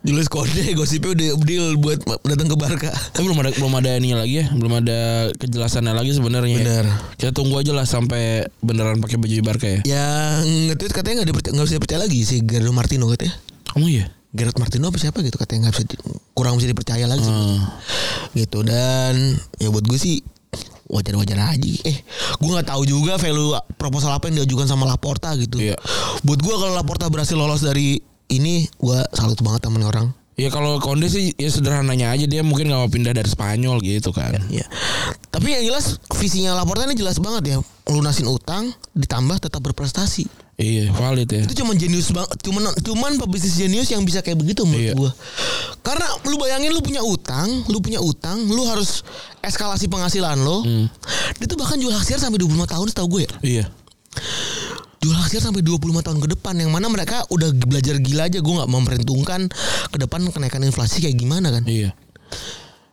Julius Konde gosipnya udah deal buat datang ke Barca Tapi belum ada belum ada ininya lagi ya, belum ada kejelasannya lagi sebenarnya. ya. Bener. Kita tunggu aja lah sampai beneran pakai baju Barca ya. Yang nge-tweet katanya gak, dipercaya, gak bisa dipercaya lagi si Gerardo Martino katanya Kamu ya? Gerard Martino apa siapa gitu katanya nggak bisa di- kurang bisa dipercaya lagi sebenarnya. gitu dan ya buat gue sih wajar-wajar aja eh gue nggak tahu juga value proposal apa yang diajukan sama Laporta gitu Iya. buat gue kalau Laporta berhasil lolos dari ini gue salut banget sama nih orang Ya kalau Konde sih ya sederhananya aja dia mungkin nggak mau pindah dari Spanyol gitu kan. ya tapi yang jelas visinya Laporta ini jelas banget ya lunasin utang ditambah tetap berprestasi Iya valid ya. itu cuma jenius banget cuman cuman pebisnis jenius yang bisa kayak begitu menurut Iya. gua karena lu bayangin lu punya utang lu punya utang lu harus eskalasi penghasilan lo Hmm. dia tuh bahkan jual hasil sampai 25 tahun setahu gue ya Iya. Jual hasil sampai 25 tahun ke depan yang mana mereka udah belajar gila aja gue nggak memperhitungkan ke depan kenaikan inflasi kayak gimana kan Iya.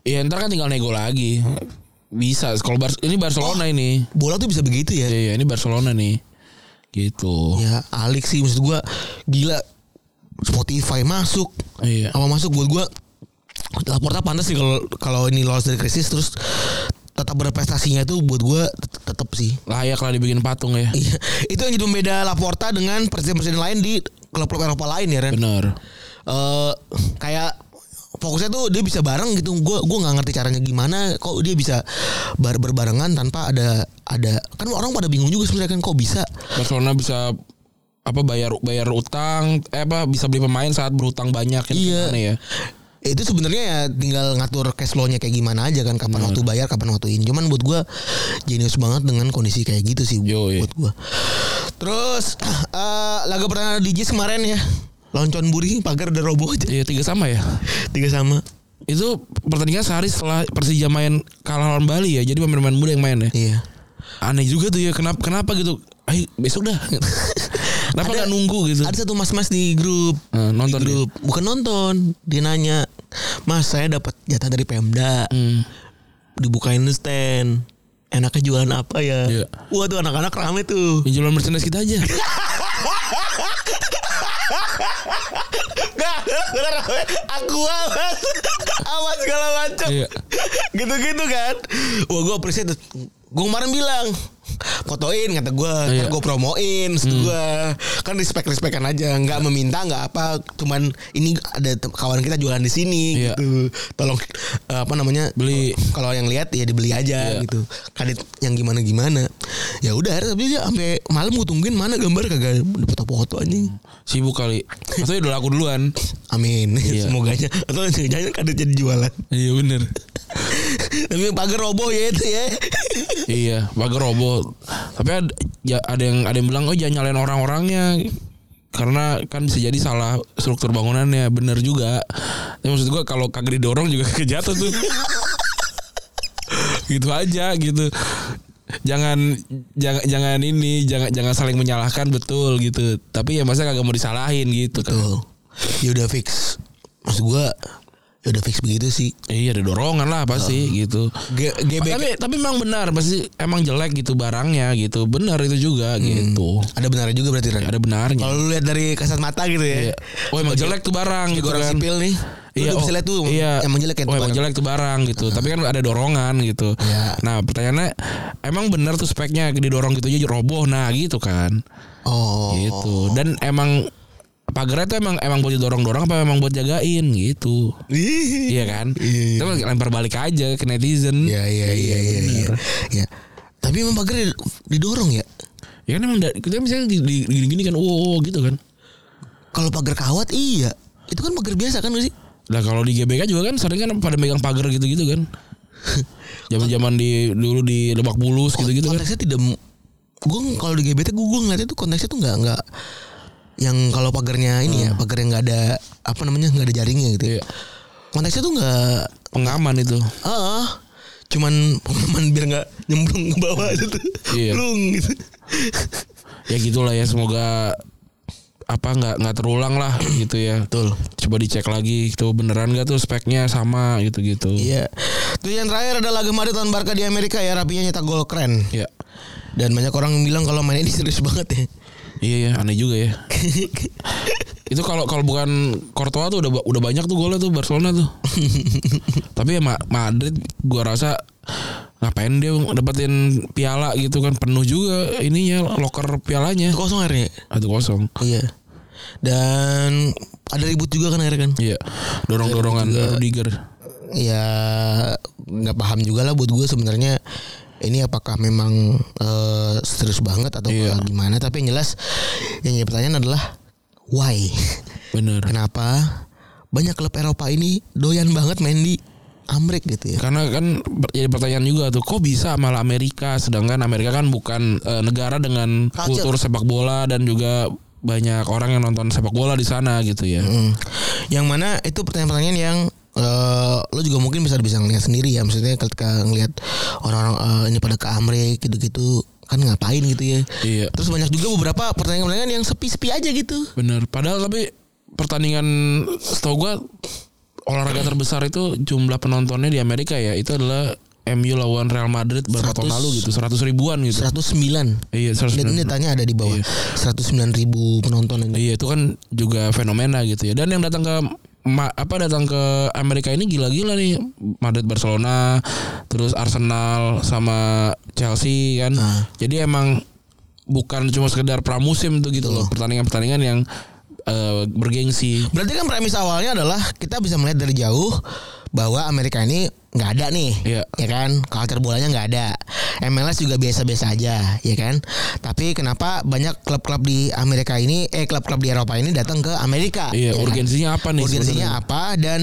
Iya ntar kan tinggal nego lagi. Bisa. Kalau Bar ini Barcelona ini. bola tuh bisa begitu ya Iya, iya ini Barcelona nih. Gitu. ya Alex sih maksud gua gila Spotify masuk Iya. apa masuk buat gua Laporta pantas sih kalau kalau ini lolos dari krisis terus tetap berprestasinya itu buat gua tet- tetap sih Layak lah dibikin patung ya. Iya, itu yang jadi pembeda Laporta dengan presiden-presiden lain di klub-klub Eropa lain ya Ren. Bener. Eh, kayak fokusnya tuh dia bisa bareng gitu. Gue gua nggak ngerti caranya gimana. Kok dia bisa bar berbarengan tanpa ada ada kan orang pada bingung juga sebenarnya kan kok bisa. Barcelona bisa apa bayar bayar utang eh apa bisa beli pemain saat berutang banyak kan Iya. ya itu sebenarnya ya tinggal ngatur cash flow-nya kayak gimana aja kan kapan waktu bayar kapan waktu ini cuman buat gua jenius banget dengan kondisi kayak gitu sih Yoi. buat gua terus eh laga pertandingan di Jis kemarin ya loncon buri pagar udah roboh aja Iya tiga sama ya. tiga sama Itu pertandingan sehari setelah Persija main kalah lawan Bali ya. Jadi pemain-pemain muda yang main ya. iya Aneh juga tuh ya kenapa kenapa gitu. Ayo besok dah. kenapa Ada- nggak nunggu gitu? ada satu mas-mas di grup Eh, nonton di grup bukan nonton dia nanya mas saya dapat jatah dari Pemda Hmm. dibukain stand enaknya jualan apa ya Iya. wah tuh anak-anak rame tuh Ya, jualan merchandise kita aja. Gak, bener aku amat, amat segala macam. Iya. Gitu-gitu kan. Wah gue appreciate. Gue kemarin bilang fotoin kata gue, Iya. gue promoin, maksud gue kan respect respekan aja, nggak meminta nggak apa, cuman ini ada kawan kita jualan di sini Iya. gitu, tolong eh, apa namanya Beli. kalau yang lihat ya dibeli aja Iya. gitu, kadit yang gimana gimana, ya udah tapi dia sampai malam gue tungguin mana gambar kagak foto-foto anjing. Sibuk kali. Atau udah laku duluan. Amin. Iya. Semoganya atau jangan kan jadi jualan. Iya bener. Tapi pagar roboh ya itu ya. iya, pagar roboh. Tapi ada, ya, ada yang ada yang bilang oh jangan nyalain orang-orangnya karena kan bisa jadi salah struktur bangunannya bener juga. Tapi maksud gua kalau kagak didorong juga kejatuh tuh. gitu aja gitu. Jangan jangan jangan ini jangan jangan saling menyalahkan betul gitu. Tapi ya masa kagak mau disalahin gitu kan. Tuh. Ya udah fix. Maksud gua ya udah fix begitu sih. Iya ada dorongan lah pasti gitu. G GBK Tapi tapi memang benar pasti emang jelek gitu barangnya gitu. Benar itu juga gitu. ada benarnya juga berarti Ran. Ada benarnya. Kalau lu lihat dari kasat mata gitu ya. Iya. Oh emang jelek tuh barang gitu kan. sipil nih. Iya, bisa oh, lihat tuh iya. emang jelek kan Oh emang jelek tuh barang gitu. Tapi kan ada dorongan gitu. Iya. Nah pertanyaannya emang benar tuh speknya didorong gitu aja roboh. Nah gitu kan. Oh. Gitu. Dan emang pagarnya tuh emang emang buat didorong-dorong apa emang buat jagain gitu. Iya kan? Iya, iya. Kita lempar balik aja ke netizen. Iya iya iya iya iya. Ya. Tapi emang pagar didorong ya. Ya kan emang kita misalnya gini-gini kan, wow gitu kan. Kalau pagar kawat iya. Itu kan pagar biasa kan gak sih? Lah kalau di GBK juga kan sering kan pada megang pagar gitu-gitu kan. Zaman-zaman di dulu di Lebak Bulus gitu-gitu kan. konteksnya tidak gue kalau di GBT gue gue ngeliatnya tuh konteksnya tuh nggak nggak yang kalau pagarnya ini ya pagar yang nggak ada apa namanya nggak ada jaringnya gitu Hmm. Iya. ya. konteksnya tuh nggak Pengaman itu. ah cuman pengaman biar nggak nyemplung ke bawah gitu Iya. Plung gitu Ya gitulah ya semoga apa nggak nggak terulang lah gitu ya. betul Coba dicek lagi itu beneran gak tuh speknya sama gitu-gitu. iya terus yang terakhir adalah Madrid lawan Barca di Amerika ya rapinya nyetak gol keren Ya. dan banyak orang yang bilang kalau main ini serius banget ya Iya ya, aneh juga ya. Itu kalau kalau bukan Courtois tuh udah udah banyak tuh golnya tuh Barcelona tuh. Tapi ya Ma- Madrid gua rasa ngapain dia dapetin piala gitu kan penuh juga ininya loker pialanya. Itu kosong akhirnya Satu kosong. iya dan ada ribut juga kan akhirnya kan Iya. Dorong-dorongan Rudiger. ya nggak paham juga lah buat gue sebenarnya ini apakah memang eh, serius banget atau Iya. gimana tapi yang jelas yang jadi pertanyaan adalah why Bener. kenapa banyak klub Eropa ini doyan banget main di Amrik gitu ya Karena kan jadi pertanyaan juga tuh kok bisa malah Amerika sedangkan Amerika kan bukan eh, negara dengan Culture. kultur sepak bola dan juga banyak orang yang nonton sepak bola di sana gitu ya. Hmm. yang mana itu pertanyaan-pertanyaan yang eh, lo juga mungkin bisa bisa ngeliat sendiri ya maksudnya ketika ngelihat orang-orang eh, ini pada ke Amrik gitu-gitu kan ngapain gitu ya Iya. terus banyak juga beberapa pertanyaan-pertanyaan yang sepi-sepi aja gitu Bener. Padahal tapi pertandingan setahu gua olahraga terbesar itu jumlah penontonnya di Amerika ya itu adalah MU lawan Real Madrid beberapa tahun 100 lalu gitu 100 ribuan gitu. 109 Iya 100 Ini, ini tanya ada di bawah. 109 ribu penonton ini. Iya itu kan juga fenomena gitu ya. Dan yang datang ke ma- apa datang ke Amerika ini gila-gila nih Madrid Barcelona, terus Arsenal sama Chelsea kan. Ah. Jadi emang bukan cuma sekedar pramusim tuh gitu loh, pertandingan-pertandingan yang eh, bergengsi. Berarti kan premis awalnya adalah kita bisa melihat dari jauh bahwa Amerika ini nggak ada nih, Iya. ya kan? Culture bolanya nggak ada. MLS juga biasa-biasa aja, ya kan? Tapi kenapa banyak klub-klub di Amerika ini, eh klub-klub di Eropa ini datang ke Amerika? Iya, ya kan? urgensinya apa nih? Urgensinya sebenarnya? apa dan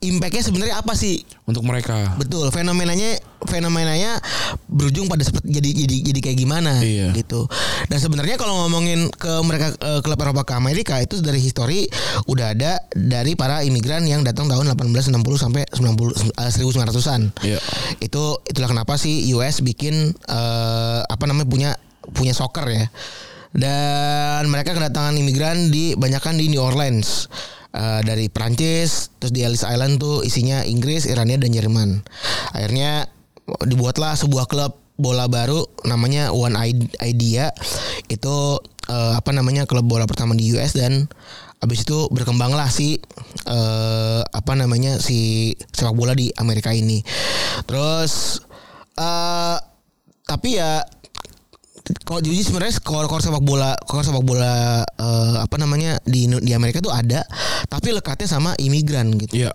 impactnya sebenarnya apa sih? Untuk mereka. Betul, fenomenanya fenomenanya berujung pada seperti jadi jadi jadi kayak gimana Iya. gitu. Dan sebenarnya kalau ngomongin ke mereka eh, klub Eropa ke Amerika itu dari histori udah ada dari para imigran yang datang tahun 1860 sampai 90 eh, 1900-an. Iya. Itu itulah kenapa sih US bikin eh, apa namanya punya punya soccer ya. Dan mereka kedatangan imigran di banyakan di New Orleans. Eh, dari Prancis, terus di Ellis Island tuh isinya Inggris, Irania dan Jerman. Akhirnya dibuatlah sebuah klub bola baru namanya One Idea. Itu eh, apa namanya klub bola pertama di US dan abis itu berkembanglah si eh, apa namanya si sepak bola di Amerika ini. Terus eh tapi ya kalau jadi sebenarnya skor skor sepak bola skor sepak bola eh, apa namanya di di Amerika tuh ada tapi lekatnya sama imigran gitu Iya.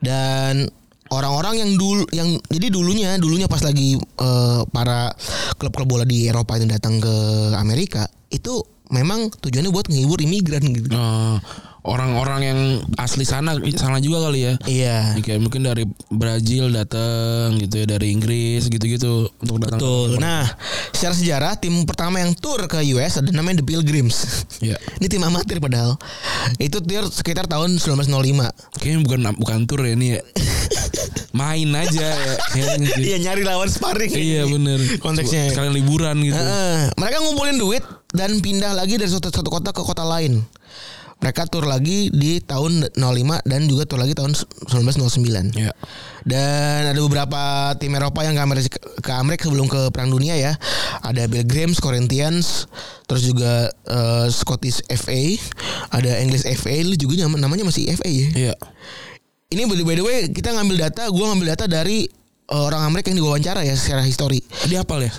dan orang-orang yang dulu yang jadi dulunya dulunya pas lagi eh, para klub-klub bola di Eropa itu datang ke Amerika itu memang tujuannya buat menghibur imigran gitu Eh, orang-orang yang asli sana sana juga kali ya. iya Ya, Kayak mungkin dari Brazil datang gitu ya dari Inggris gitu-gitu untuk datang. Betul. Nah, secara sejarah tim pertama yang tur ke US ada namanya The Pilgrims. Iya. Ini tim amatir padahal. Itu tur sekitar tahun 1905. Kayaknya bukan bukan tour ya ini ya. Main aja ya. Iya nyari lawan sparring. Iya bener Konteksnya. Sekalian liburan gitu Heeh. mereka ngumpulin duit dan pindah lagi dari satu, satu kota ke kota lain. Mereka tur lagi di tahun 05 dan juga tur lagi tahun 1909. Iya Dan ada beberapa tim Eropa yang ke Amerika, ke Amerika sebelum ke Perang Dunia ya. Ada Pilgrims, Corinthians, terus juga eh, Scottish FA, ada English FA, lu juga namanya masih FA ya. Iya Ini by the- way kita ngambil data, gua ngambil data dari orang Amerika yang diwawancara ya secara histori. Dia hafal ya?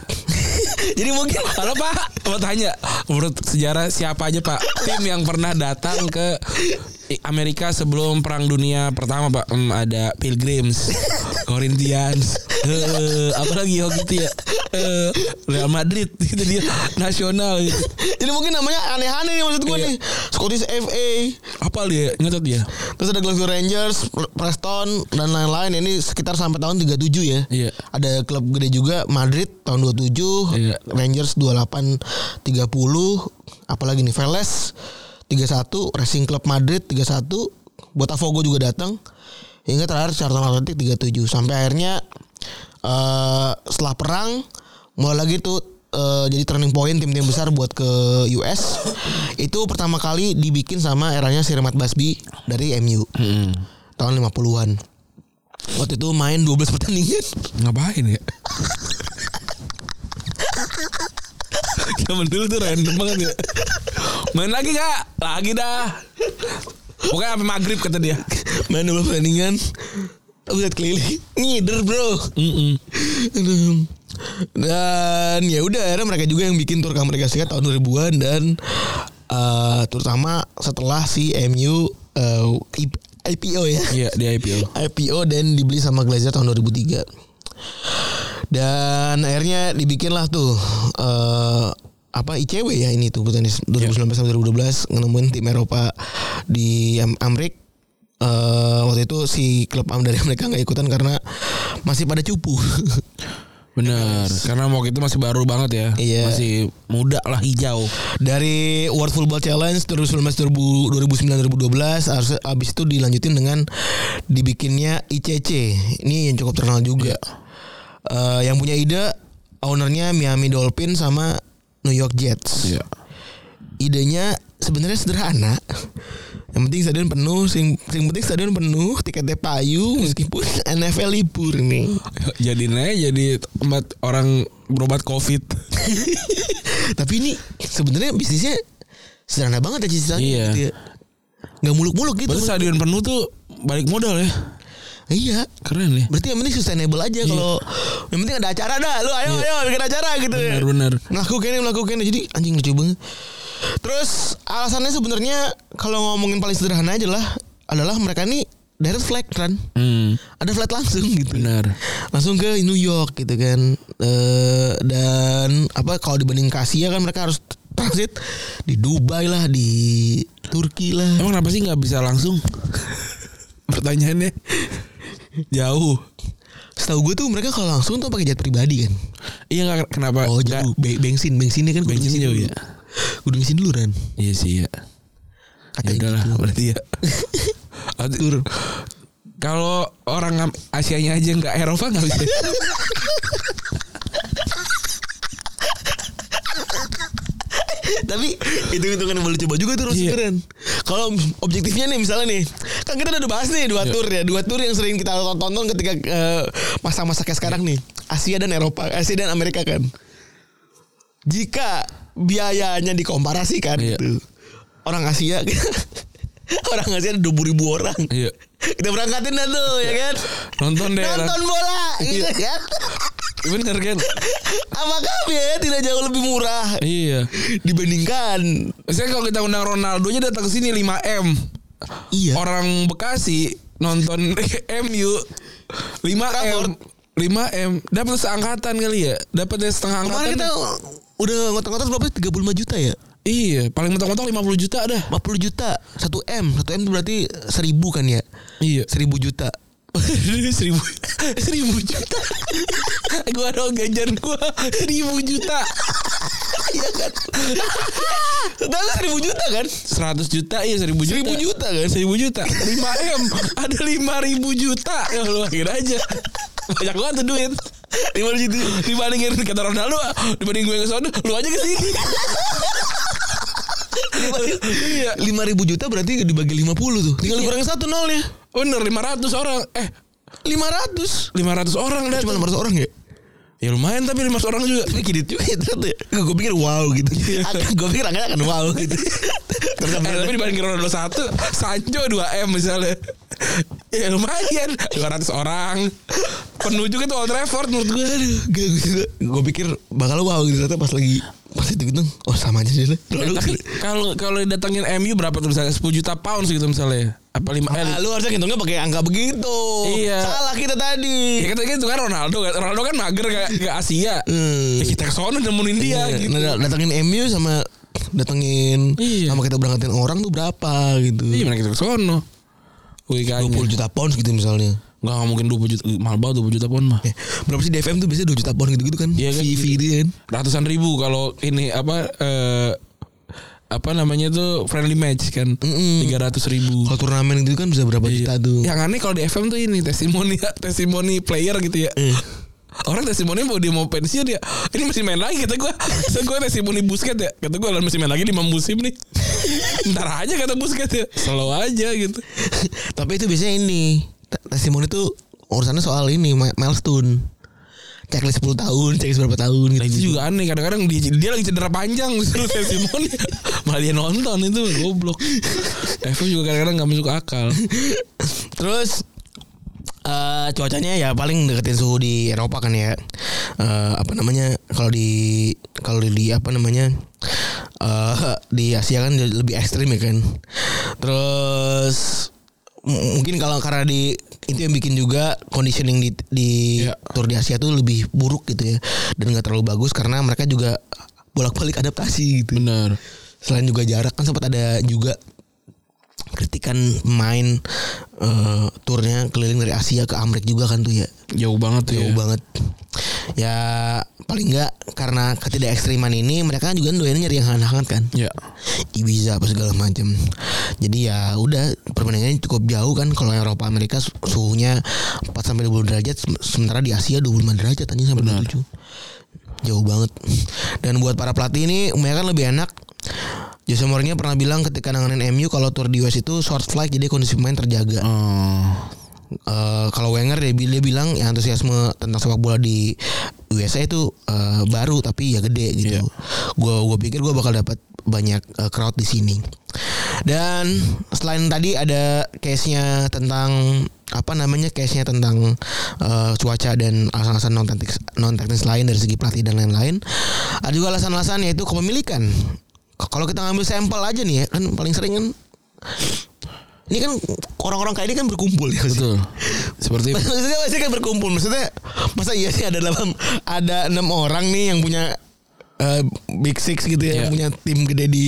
Jadi mungkin Halo Pak. Mau tanya Menurut sejarah siapa aja Pak? Tim yang pernah datang ke Amerika sebelum Perang Dunia Pertama Pak. Hmm, Ada Pilgrims Corinthians eh, Apa lagi oh gitu ya Eh, Real Madrid Itu dia Nasional gitu Jadi mungkin namanya aneh-aneh nih maksud gue Iya. nih. Scottish FA, Apa dia Ngetot dia terus ada Glasgow Rangers, Preston dan lain-lain. Ini sekitar sampai tahun 37 ya. Iya Ada klub gede juga Madrid tahun 27, Iya. Rangers 28 30, apalagi nih Veles 31, Racing Club Madrid 31, Botafogo juga datang. Hingga terakhir Charlton Athletic 37 sampai akhirnya eh setelah perang mulai lagi tuh eh, jadi turning point tim-tim besar buat ke US. Itu pertama kali dibikin sama eranya Sir Matt Busby dari MU Hmm. tahun 50-an. Waktu itu main 12 pertandingan. Ngapain ya Zaman dulu tuh random banget ya Main lagi kak Lagi dah Pokoknya sampai maghrib kata dia main 12 pertandingan. Lihat keliling. Ngider, Bro. Aduh. Dan ya udah akhirnya mereka juga yang bikin tur ke Amerika Serikat tahun 2000-an dan eh, terutama setelah si MU eh, I- IPO ya. Iya di IPO IPO dan dibeli sama Glazer tahun 2003. Dan akhirnya dibikinlah tuh eh apa ICW ya ini tuh tenis 2019 sampai 2012 nemuin tim Eropa di Am- Amrik. Eh waktu itu si klub Am dari mereka nggak ikutan karena masih pada cupu. Bener Karena waktu itu masih baru banget ya Iya. Masih muda lah hijau dari World Football Challenge 2019 2009 2012 harus abis itu dilanjutin dengan dibikinnya ICC ini yang cukup terkenal juga Eh, yang punya ide ownernya Miami Dolphin sama New York Jets. Iya. Idenya sebenarnya sederhana. Yang penting stadion penuh sing, sing penting stadion penuh tiketnya payu meskipun NFL libur nih. Jadiin aja jadi tempat orang berobat covid. Tapi ini sebenarnya bisnisnya sederhana banget ya ceritanya Iya. gitu ya. nggak muluk-muluk gitu Berarti stadion penuh tuh balik modal ya iya. Keren ya. Berarti yang penting sustainable aja kalau yang penting ada acara dah. Lu ayo ayo bikin acara gitu ya. Bener-bener melakukan ini melakukan ini. Jadi anjing lucu banget. Terus alasannya sebenarnya kalau ngomongin paling sederhana aja lah adalah mereka ini direct flight kan? Hmm, ada flight langsung gitu. Bener langsung ke New York gitu kan. Eh, dan apa kalau dibanding ke Asia kan mereka harus transit di Dubai lah di Turki lah. Emang kenapa sih nggak bisa langsung? Pertanyaannya jauh. Setahu gue tuh mereka kalau langsung tuh pakai jet pribadi kan. Iya nggak kenapa? Oh jauh. Be- bensin, bensinnya kan Bensin jauh ya? Kudu ngisi dulu kan. Iya sih ya. Ya Katanya udahlah gitu. berarti ya. Tur. Kalau orang Asianya aja nggak Eropa nggak bisa. Tapi itu hitungan yang boleh coba juga tuh Iya. keren. Kalau objektifnya nih misalnya nih, kan kita udah bahas nih dua Iya. tour ya, dua tour yang sering kita tonton ketika eh, masa-masa kayak sekarang nih, Asia dan Eropa, Asia dan Amerika kan. Jika biayanya dikomparasikan Iya. gitu, orang Asia orang Asia ada 20 ribu orang. Iya. Kita berangkatin dah tuh ya kan. Nonton deh. Nonton bola gitu Iya. kan. Bener kan? Apakah biaya tidak jauh lebih murah Iya. dibandingkan Saya kalau kita undang Ronaldo-nya datang ke sini 5 m. Iya. Orang Bekasi nonton MU 5 m. 5 m dapat seangkatan kali ya dapat setengah Kemarin angkatan kita udah ngotot-ngotot berapa sih? 35 juta ya? Iya paling mentok-mentok 50 juta dah. 50 juta 1 M. 1 M itu berarti 1000 kan ya? Iya. 1000 juta. Seribu. Seribu juta. Gua dong gajian gua. Seribu juta. Iya kan? Tapi 1000 juta kan? 100 juta iya seribu juta. 1000 juta kan? Seribu juta. 5 m. Ada lima ribu juta. Ya lu akhir aja. Banyak banget tuh duit. 5 juta. Dibandingin kata Ronaldo dibanding gue ke sana lu aja ke sini iya. 5000 juta berarti dibagi 50 tuh. Tinggal kurang satu nolnya. Bener 500 orang. Eh. 500 500 orang dah Cuma 500 orang ya ya lumayan tapi 500 orang juga. Tapi kidit juga ya ternyata ya. Gue pikir wow gitu. Gue pikir angkanya akan wow gitu. Terus Eh, tapi dibanding Ronaldo satu, Sancho 2 m misalnya. Ya lumayan 200 orang. Penuh juga tuh Old Trafford menurut gue. Gue pikir bakal wow gitu. Ternyata pas lagi Pas itu gitu Oh sama aja sih Tapi kalau kalau datangin MU berapa tuh misalnya? 10 juta pounds gitu misalnya Apa 5 eh, Ah, lu harusnya ngitungnya pakai angka begitu. Iya. Salah kita tadi. Ya kita gitu kan Ronaldo kan Ronaldo kan mager kayak ke Asia Hmm. Ya kita ke sono nemuin dia Iya, gitu nah, datengin MU sama datengin Iya. sama kita berangkatin orang tuh berapa gitu. Iya mana kita ke sono kayaknya 20 juta pounds gitu misalnya. Nggak mungkin 20 juta Mahal banget 20 juta pun mah Eh, berapa sih DFM tuh biasanya 2 juta pound gitu-gitu kan? Iya kan, gitu. kan. Ratusan ribu kalau ini apa eh, Apa namanya tuh friendly match kan Mm-mm. 300 ribu Kalau turnamen gitu kan bisa berapa juta tuh. Yang aneh kalau di FM tuh ini testimoni testimoni player gitu ya. Eh. Orang testimoni mau dia mau pensiun ya. Ini masih main lagi kata gue. Kata gue testimoni Busket ya. Kata gue masih main lagi 5 musim nih. Ntar aja kata Busket ya. Slow aja gitu. Tapi itu biasanya ini te- testimoni tuh urusannya soal ini mi- milestone. Checklist 10 tahun, checklist berapa tahun gitu. Nah itu juga aneh. Kadang-kadang dia, dia lagi cedera panjang. Disuruh testimoni. Malah dia nonton itu goblok. FM juga kadang-kadang gak masuk akal. Terus eh cuacanya ya paling deketin suhu di Eropa kan ya. Eh apa namanya kalau di kalau di apa namanya eh di Asia kan lebih ekstrim ya kan. Terus mungkin kalau karena di itu yang bikin juga conditioning di di Iya. tour di Asia tuh lebih buruk gitu ya dan nggak terlalu bagus karena mereka juga bolak-balik adaptasi gitu. Benar. Selain juga jarak kan sempat ada juga kritikan main eh turnya keliling dari Asia ke Amerika juga kan tuh ya. Jauh banget tuh jauh ya. banget. Ya paling enggak karena ketidak ekstriman ini mereka kan juga doyannya nyari yang hangat-hangat kan. Ya. Ibiza apa segala macam jadi ya udah perbandingannya cukup jauh kan. Kalau Eropa Amerika su- suhunya 4 sampai 20 derajat sem- sementara di Asia 25 derajat anjing sampai 27 jauh banget. Dan buat para pelatih ini umumnya kan lebih enak Jose Mourinho pernah bilang ketika nanganin MU kalau tour di US itu short flight jadi kondisi pemain terjaga. Oh. Eh, kalau Wenger dia, dia bilang ya antusiasme tentang sepak bola di USA itu eh, baru tapi ya gede gitu. Iya. Gua gua pikir gua bakal dapat banyak eh, crowd di sini. Dan selain tadi ada case-nya tentang apa namanya case-nya tentang eh, cuaca dan alasan-alasan non teknis non teknis lain dari segi pelatih dan lain-lain. Ada juga alasan-alasan yaitu kepemilikan. Kalau kita ngambil sampel aja nih ya kan paling sering kan ini kan orang-orang kayak ini kan berkumpul ya Betul. Seperti maksudnya maksudnya kan berkumpul maksudnya masa iya sih ada dalam ada enam orang nih yang punya eh, Big Six gitu ya, Iya. yang punya tim gede di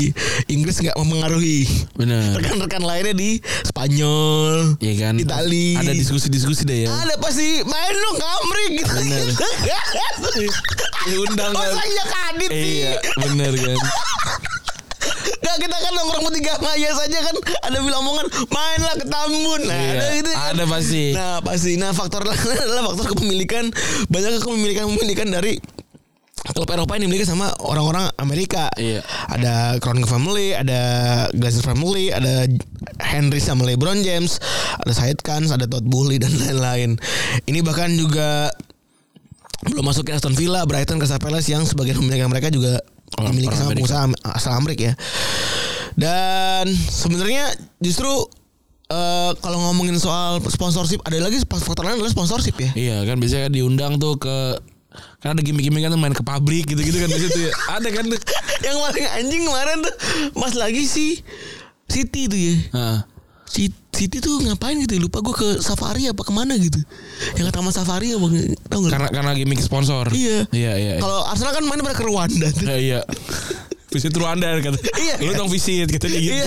Inggris nggak mempengaruhi Bener. rekan-rekan lainnya di Spanyol, Iya kan. Itali. Ada diskusi-diskusi deh ya. Ada pasti main dong kamrik gitu. Bener. Diundang kan. Masa iya kadit sih? Iya, bener kan. Gak kita kan nongkrong bertiga sama Ayas aja kan ada bilang omongan mainlah ke Tambun. Nah, Iya, ada gitu kan. ada pasti. Nah, pasti. Nah, faktor lain adalah faktor kepemilikan banyak kepemilikan-kepemilikan dari klub Eropa yang dimiliki sama orang-orang Amerika. Iya. Ada Kroenke family, ada Glazer family, ada Henry sama LeBron James, ada Said Kans, ada Todd Boehly dan lain-lain. Ini bahkan juga belum masukin Aston Villa, Brighton, Crystal Palace yang sebagian pemilik mereka juga Orang- dimiliki orang sama pengusaha asal Amerika ya. Dan sebenarnya justru eh, kalau ngomongin soal sponsorship ada lagi faktor lain adalah sponsorship ya. Iya kan biasanya kan diundang tuh ke kan ada gimmick-gimmick kan tuh main ke pabrik gitu-gitu kan di situ ya. Ada kan tuh. yang paling anjing kemarin tuh Mas lagi si City tuh ya. Heeh. Si City tuh ngapain gitu ya? Lupa gue ke safari apa ke mana gitu. Yang ke taman safari apa tau gak? Karena karena gimmick sponsor. Iya. Iya iya. Kalau Arsenal kan main pada ke Rwanda tuh. Eh, iya. Visit Rwanda kata. Iya. Lu dong visit kata dia gitu. Iya.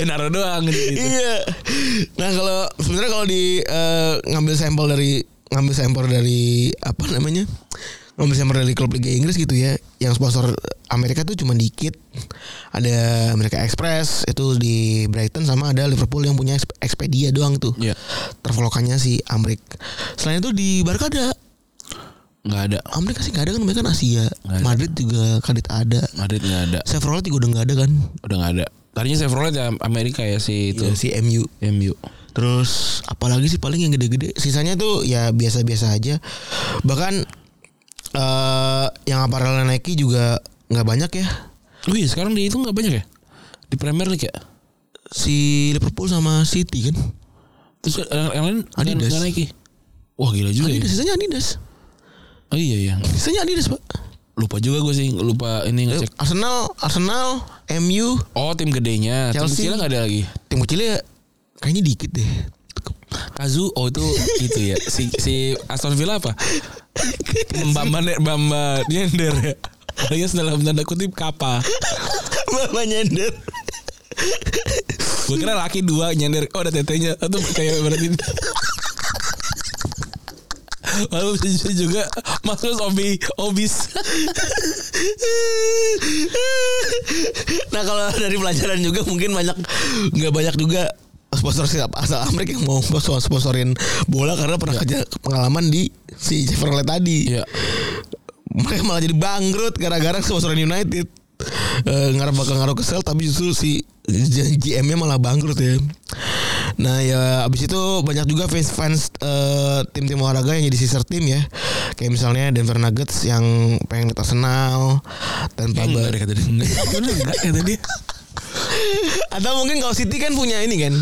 Ya naruh doang gitu. Iya. Nah kalau sebenarnya kalau di eh, ngambil sampel dari ngambil sampel dari apa namanya ngambil sampel dari klub Liga Inggris gitu ya, yang sponsor Amerika tuh cuma dikit. Ada Amerika Express itu di Brighton sama ada Liverpool yang punya Exp- Expedia doang tuh. Iya. Traveloka-nya si Amrik. Selain itu di Barca ada Enggak ada. Amerika sih nggak ada kan mereka kan Asia. Nggak ada. Madrid juga kadit ada. Madrid enggak ada. Chevrolet juga udah nggak ada kan. Udah enggak ada. Tadinya Chevrolet ya Amerika ya si itu. Itu si MU. MU. Terus apalagi sih paling yang gede-gede. Sisanya tuh ya biasa-biasa aja. Bahkan eh yang aparelnya Nike juga nggak banyak ya. Oh iya sekarang di itu enggak banyak ya? Di Premier League ya? Si Liverpool sama City kan. Terus yang, yang lain Adidas. nggak Nike. Wah gila juga Adidas, ya. sisanya Adidas. Oh iya iya. Sisanya Adidas, Pak. Lupa juga gue sih, lupa ini ngecek. Arsenal, Arsenal, MU, Oh tim gedenya, tim Chelsea. kecilnya nggak ada lagi. tim kecilnya kayaknya dikit deh. Kazu, oh itu itu ya. Si si Aston Villa apa? Bamba Bamba Nyender ya. Alias dalam tanda kutip kapa. Bapak nyender. Gue kira laki dua nyender. Oh ada tetenya. Itu kayak berarti. Lalu bisa juga masuk obi obis. nah kalau dari pelajaran juga mungkin banyak nggak banyak juga sponsor asal Amerika yang mau sponsor sponsorin bola karena pernah kerja pengalaman di si Chevrolet tadi. Iya. Mereka malah jadi bangkrut gara-gara sponsorin United. Eh, ngarep bakal ngaruh ke sel tapi justru si GM-nya malah bangkrut ya. Nah ya abis itu banyak juga fans fans eh, tim-tim olahraga yang jadi sister tim ya. Kayak misalnya Denver Nuggets yang pengen lihat Arsenal tanpa Enggak kata dia. Enggak, enggak kata dia. Atau mungkin kalau City kan punya ini kan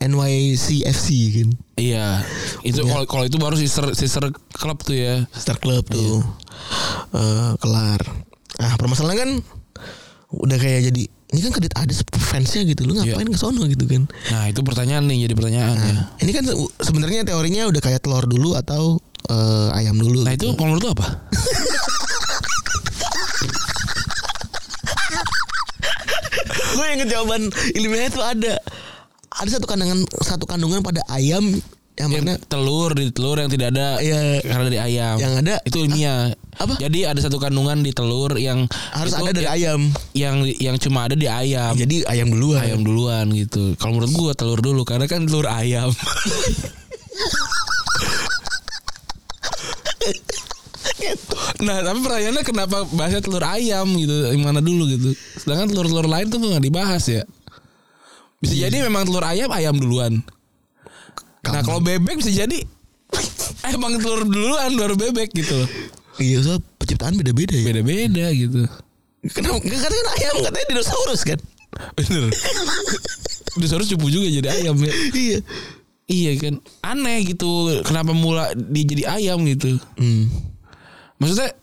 NYCFC kan Iya. Itu kalau kalau itu baru sister sister club tuh ya. Star Club tuh Eh, kelar. Nah permasalahan kan udah kayak jadi ini kan kredit ada fansnya gitu lu ngapain ke sono gitu kan. Nah itu pertanyaan nih jadi pertanyaan ya. Ini kan se- sebenarnya teorinya udah kayak telur dulu atau eh, ayam dulu. Nah gitu. itu menurut lu apa? gue yang jawaban ilmiahnya tuh ada ada satu kandungan satu kandungan pada ayam yang mana Yang telur di telur yang tidak ada Iya. karena dari ayam. Yang ada- itu ilmiah. Apa? Jadi ada satu kandungan di telur yang harus ada dari yang, ayam. yang yang cuma ada di ayam. Jadi ayam duluan. ayam duluan gitu. Kalau menurut gua telur dulu karena kan telur ayam. nah tapi pertanyaannya kenapa bahasnya telur ayam gitu yang mana dulu gitu sedangkan telur-telur lain tuh nggak dibahas ya bisa jadi memang telur ayam ayam duluan nah kalau bebek bisa jadi emang telur duluan baru bebek gitu Iya, soal penciptaan beda-beda ya. beda-beda gitu Kenapa? Katanya kan ayam, katanya dinosaurus kan. bener dinosaurus cupu juga jadi ayam ya iya. Iya kan aneh gitu kenapa mula dia jadi ayam gitu Hmm. maksudnya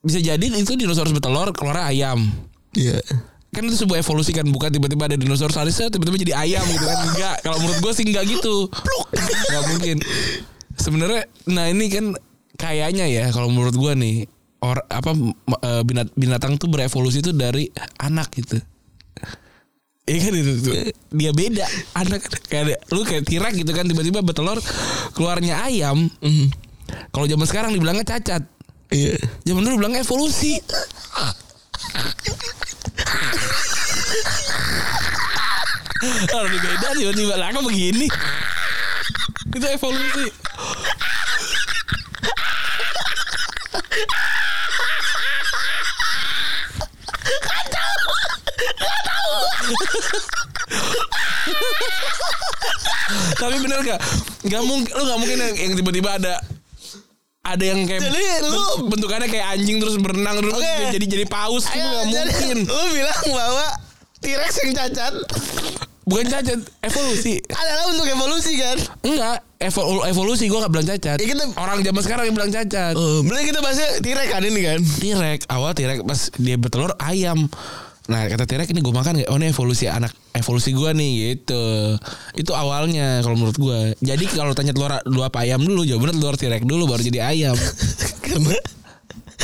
bisa jadi itu dinosaurus bertelur keluar ayam Iya. Kan itu sebuah evolusi kan bukan tiba-tiba ada dinosaurus alisnya tiba-tiba jadi ayam gitu kan enggak kalau menurut gue sih enggak gitu nggak mungkin sebenarnya nah ini kan kayaknya ya kalau menurut gue nih or apa eh, binat, binatang tuh berevolusi tuh dari anak gitu. Iya kan itu tuh. Dia beda anak kayak lu kayak tirak gitu kan tiba-tiba bertelur keluarnya ayam. Kalau zaman sekarang dibilangnya cacat. Iya. Zaman dulu bilangnya evolusi. Di beda tiba-tiba lah kok begini. Itu evolusi. Tapi bener gak? Gak mungkin, lu gak mungkin yang tiba-tiba ada ada yang kayak Jadi lu- bentukannya kayak anjing terus berenang terus Oke. jadi jadi paus itu Ayo, gak jadi mungkin. Lu bilang bahwa T-Rex yang cacat Bukan cacat, evolusi. adalah untuk evolusi kan? Enggak, evol- evolusi gue gak bilang cacat. Ya, kita- Orang zaman sekarang yang bilang cacat. Berarti kita bahasnya T-Rex kan ini kan? Tirek awal tirek pas dia bertelur ayam. Nah kata tirek ini gue makan kayak oh ini evolusi anak evolusi gue nih gitu. Itu awalnya kalau menurut gue. Jadi kalau tanya telur dua apa ayam dulu jawabannya telur tirek dulu baru jadi ayam. Karena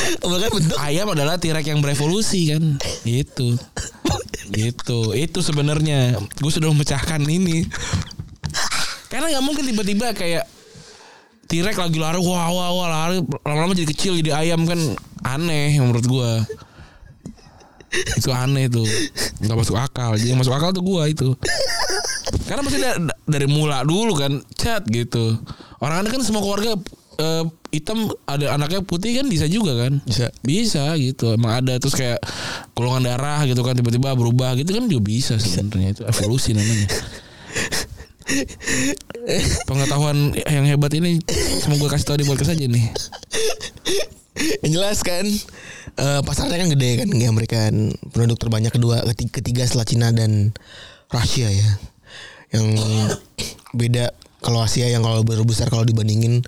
Bahkan bentuk ayam adalah tirek yang berevolusi kan. Gitu. Gitu. Itu sebenarnya gue sudah memecahkan ini. Karena nggak mungkin tiba-tiba kayak Tirek lagi lari wah wah wah lari lama-lama jadi kecil jadi ayam kan aneh menurut gua. Itu aneh tuh. nggak masuk akal. Jadi yang masuk akal tuh gua itu. Karena mesti dari, dari mula dulu kan cat gitu. Orang kan semua keluarga eh, hitam ada anaknya putih kan bisa juga kan? Bisa. Bisa gitu. Emang ada terus kayak golongan darah gitu kan tiba-tiba berubah gitu kan juga bisa sebenarnya itu evolusi namanya. Pengetahuan yang hebat ini gue kasih tau di podcast aja nih. Yang jelas kan eh, pasarnya kan gede kan di Amerika kan. penduduk terbanyak kedua ketiga, setelah Cina dan Rusia ya yang beda kalau Asia yang kalau baru besar kalau dibandingin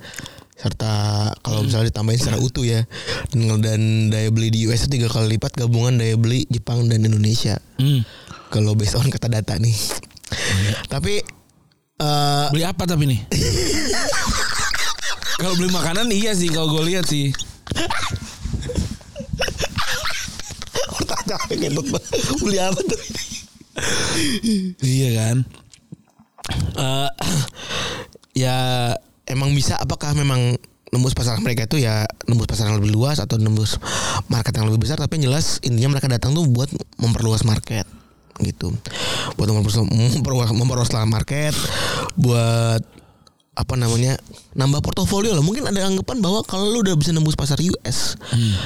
serta kalau misalnya ditambahin secara utuh ya dan, dan daya beli di US tiga kali lipat gabungan daya beli Jepang dan Indonesia Hmm. kalau based on kata data nih tapi eh Beli apa tapi nih? kalau beli makanan iya sih kalau gue lihat sih. Tanya ngentot tuh Iya kan. Eh, ya emang bisa. Apakah memang nembus pasar mereka itu ya nembus pasar yang lebih luas atau nembus market yang lebih besar? Tapi yang jelas intinya mereka datang tuh buat memperluas market gitu. Buat memperluas memperluas, memperluas market buat apa namanya nambah portofolio lah. Mungkin ada anggapan bahwa kalau lu udah bisa nembus pasar US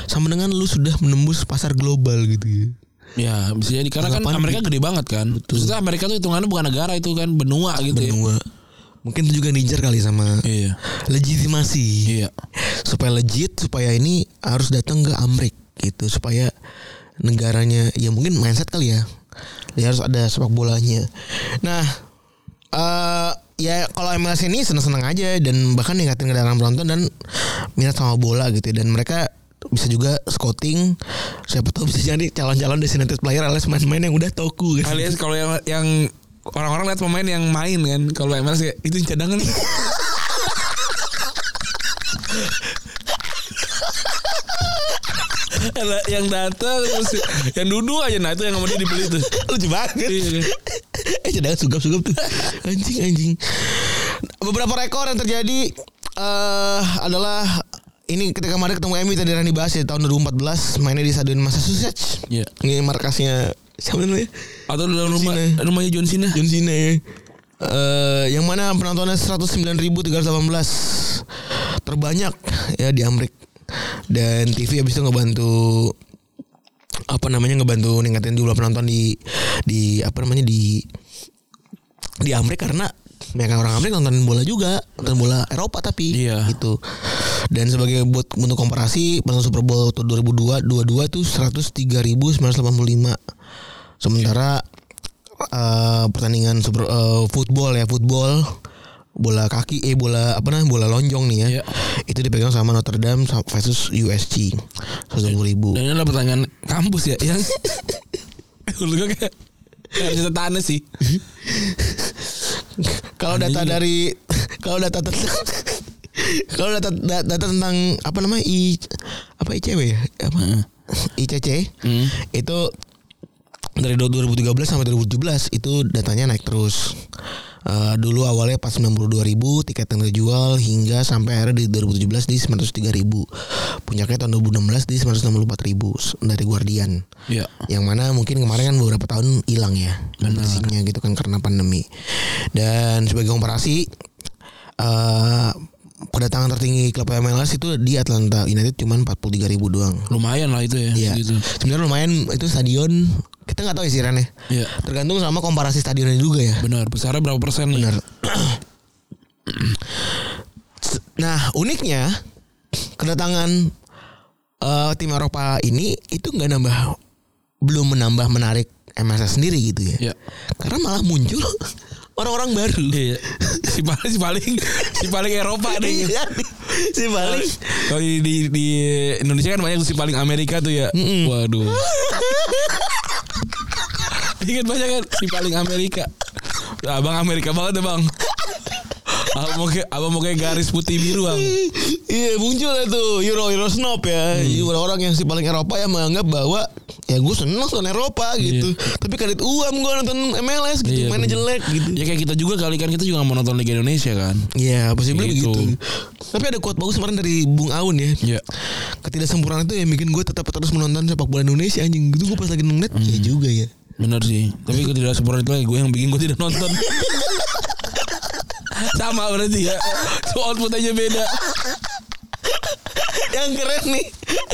sama dengan lu sudah menembus pasar global gitu ya. Ya bisa jadi. Karena kan Anggapan Amerika gede banget kan. Maksudnya Amerika tuh hitungannya bukan negara itu kan benua gitu ya. benua. Mungkin itu juga Niger kali sama Iya. legitimasi. Iya. supaya legit supaya ini harus datang ke Amrik gitu. Supaya negaranya ya mungkin mindset kali ya. Ya harus ada sepak bolanya. Nah eh ya kalau MLS ini seneng-seneng aja dan bahkan ningkatin kendaraan penonton dan minat sama bola gitu dan mereka bisa juga scouting. Siapa tahu bisa jadi calon-calon designated player alias main-main yang udah toku gitu. Alias kalau yang yang orang-orang lihat pemain yang main kan. Kalau MLS itu cadangan yang datang terus yang duduk aja. Nah itu yang kemudian dibeli tuh. Lucu banget. Iya, kan? eh cadangan sugap-sugap tuh. Anjing anjing. Beberapa rekor yang terjadi eh adalah ini ketika kemarin ketemu MU tadi Rani bahas ya tahun 2014 mainnya di Stadion Massachusetts Iya. ini markasnya siapa namanya? Atau dalam rumah Cena. rumahnya John Cena. John Cena ya. Eh, yang mana penontonnya 109.318 terbanyak ya di Amrik dan TV habis itu ngebantu apa namanya ngebantu ningkatin jumlah penonton di di apa namanya di di Amrik karena mereka orang Amrik nonton bola juga nonton bola Eropa tapi Iya. gitu. Dan sebagai buat untuk komparasi penonton Super Bowl tahun 2002 22 itu 103.985 sementara eh, pertandingan super eh, football ya football bola kaki eh bola apa namanya bola lonjong nih ya Iya. itu dipegang sama Notre Dame versus USG 120 ribu dan ini adalah pertanyaan kampus ya yang menurut gue kayak cerita tanah sih kalau data dari kalau data tentang kalau data, data data tentang apa namanya i apa ICW ya? Apa? ICC Hmm. itu dari 2013 sampai 2017 itu datanya naik terus. Eh, dulu awalnya pas 92 ribu tiket yang terjual hingga sampai akhirnya di 2017 di 903 ribu. Puncaknya tahun 2016 di 964 ribu dari Guardian. Iya. Yang mana mungkin kemarin kan beberapa tahun hilang ya kondisinya gitu kan karena pandemi. Dan sebagai komparasi eh kedatangan tertinggi klub MLS itu di Atlanta United cuma 43 ribu doang. Lumayan lah itu ya. Iya. Gitu. Sebenarnya lumayan itu stadion kita nggak tahu ya sih Ren ya. Iya. Tergantung sama komparasi stadionnya juga ya. Benar. Besarnya berapa persen? Benar. nah uniknya kedatangan eh, tim Eropa ini itu nggak nambah belum menambah menarik MLS sendiri gitu ya. Iya. Karena malah muncul orang-orang baru. Iya. Si paling si paling si paling Eropa nih. Iya, si paling Kalau di, di, di Indonesia kan banyak si paling Amerika tuh ya. Waduh. Ingat banyak kan si paling Amerika. Abang Amerika banget ya bang. Abang mau kayak abang mau kayak garis putih biru bang. Iya muncul itu Euro Euro Snob ya orang-orang yang si paling Eropa yang menganggap bahwa ya gue seneng nonton Eropa gitu tapi kredit uam gue nonton MLS gitu Iya, mainnya bener. jelek gitu Ya kayak kita juga kali kan kita juga mau nonton Liga Indonesia kan. Iya pasti Gitu. begitu Tapi ada quote bagus kemarin dari Bung Aun ya Iya. Ketidaksempurnaan itu yang bikin gue tetap terus menonton sepak bola Indonesia anjing Gitu gue pas lagi ngeliat Hmm. Ya juga ya Bener sih. Tapi gue tidak sempurna itu lagi gue yang bikin gue tidak nonton. Sama berarti ya. So output aja beda. Yang keren nih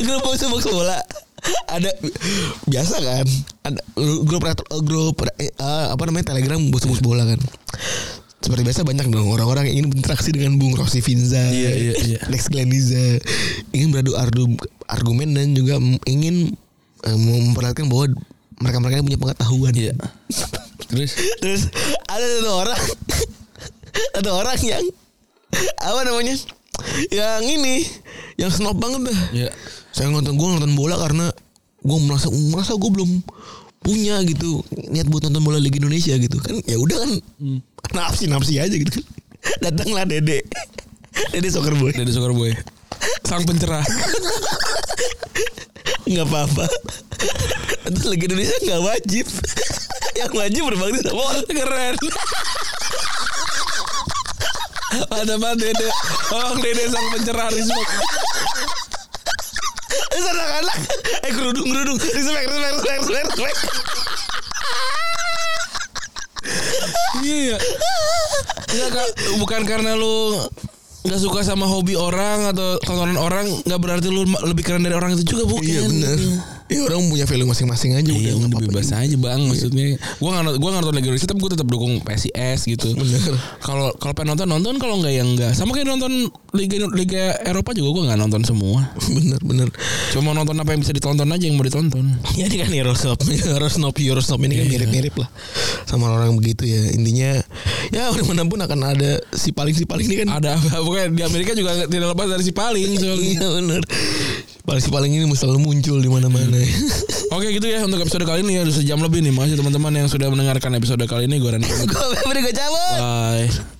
Grup box bola ada biasa kan ada grup grup eh, eh, apa namanya telegram bos bos bola kan seperti biasa banyak dong orang-orang yang ingin berinteraksi dengan Bung Rossi Finza, Iya, iya, iya. Lex Gleniza, ingin beradu ardu argumen dan juga ingin eh, memperlihatkan bahwa mereka-mereka ini punya pengetahuan. Iya. Terus? Terus ada satu orang, ada orang yang apa namanya, yang ini, yang snob banget dah. ya Saya nonton gue nonton bola karena gue merasa merasa gue belum punya gitu niat buat nonton bola Liga Indonesia gitu kan. Ya udah kan. Nafsi nafsi aja gitu kan. Datanglah Dede. Dede soccer boy. Dari Soccer Boy. Sang pencerah. nggak apa-apa nonton Liga Indonesia nggak wajib yang wajib berbakti sama orang Keren. Ada banget Dede. Orang Dede sang pencerah respect. Anak-anak eh kerudung kerudung respect respect respect respect. Iya. Enggak bukan karena lu nggak suka sama hobi orang atau tontonan orang nggak berarti lu lebih keren dari orang itu juga bukan. iya benar ya orang punya value masing-masing aja Iya, udah udah bebas aja bang. Maksudnya, gua nggak gua nggak nonton Liga Indonesia, tapi gua tetap dukung PSIS gitu. Bener. Kalau kalau pengen nonton nonton, kalau nggak ya nggak. Sama kayak nonton Liga Liga Eropa juga gua nggak nonton semua. bener bener Cuma nonton apa yang bisa ditonton aja yang mau ditonton. Ya ini kan Eurosnop Eurosnop Eurosnop ini kan mirip-mirip lah Sama orang begitu ya Intinya Ya di mana pun akan ada Si paling si paling ini kan Ada apa? Pokoknya di Amerika juga tidak lepas dari si paling. soalnya. Iya bener Paling paling ini selalu muncul di mana-mana Oke gitu ya untuk episode kali ini ya udah sejam lebih nih. Makasih teman-teman yang sudah mendengarkan episode kali ini. Gue Randy. Gue beri gue cabut Bye.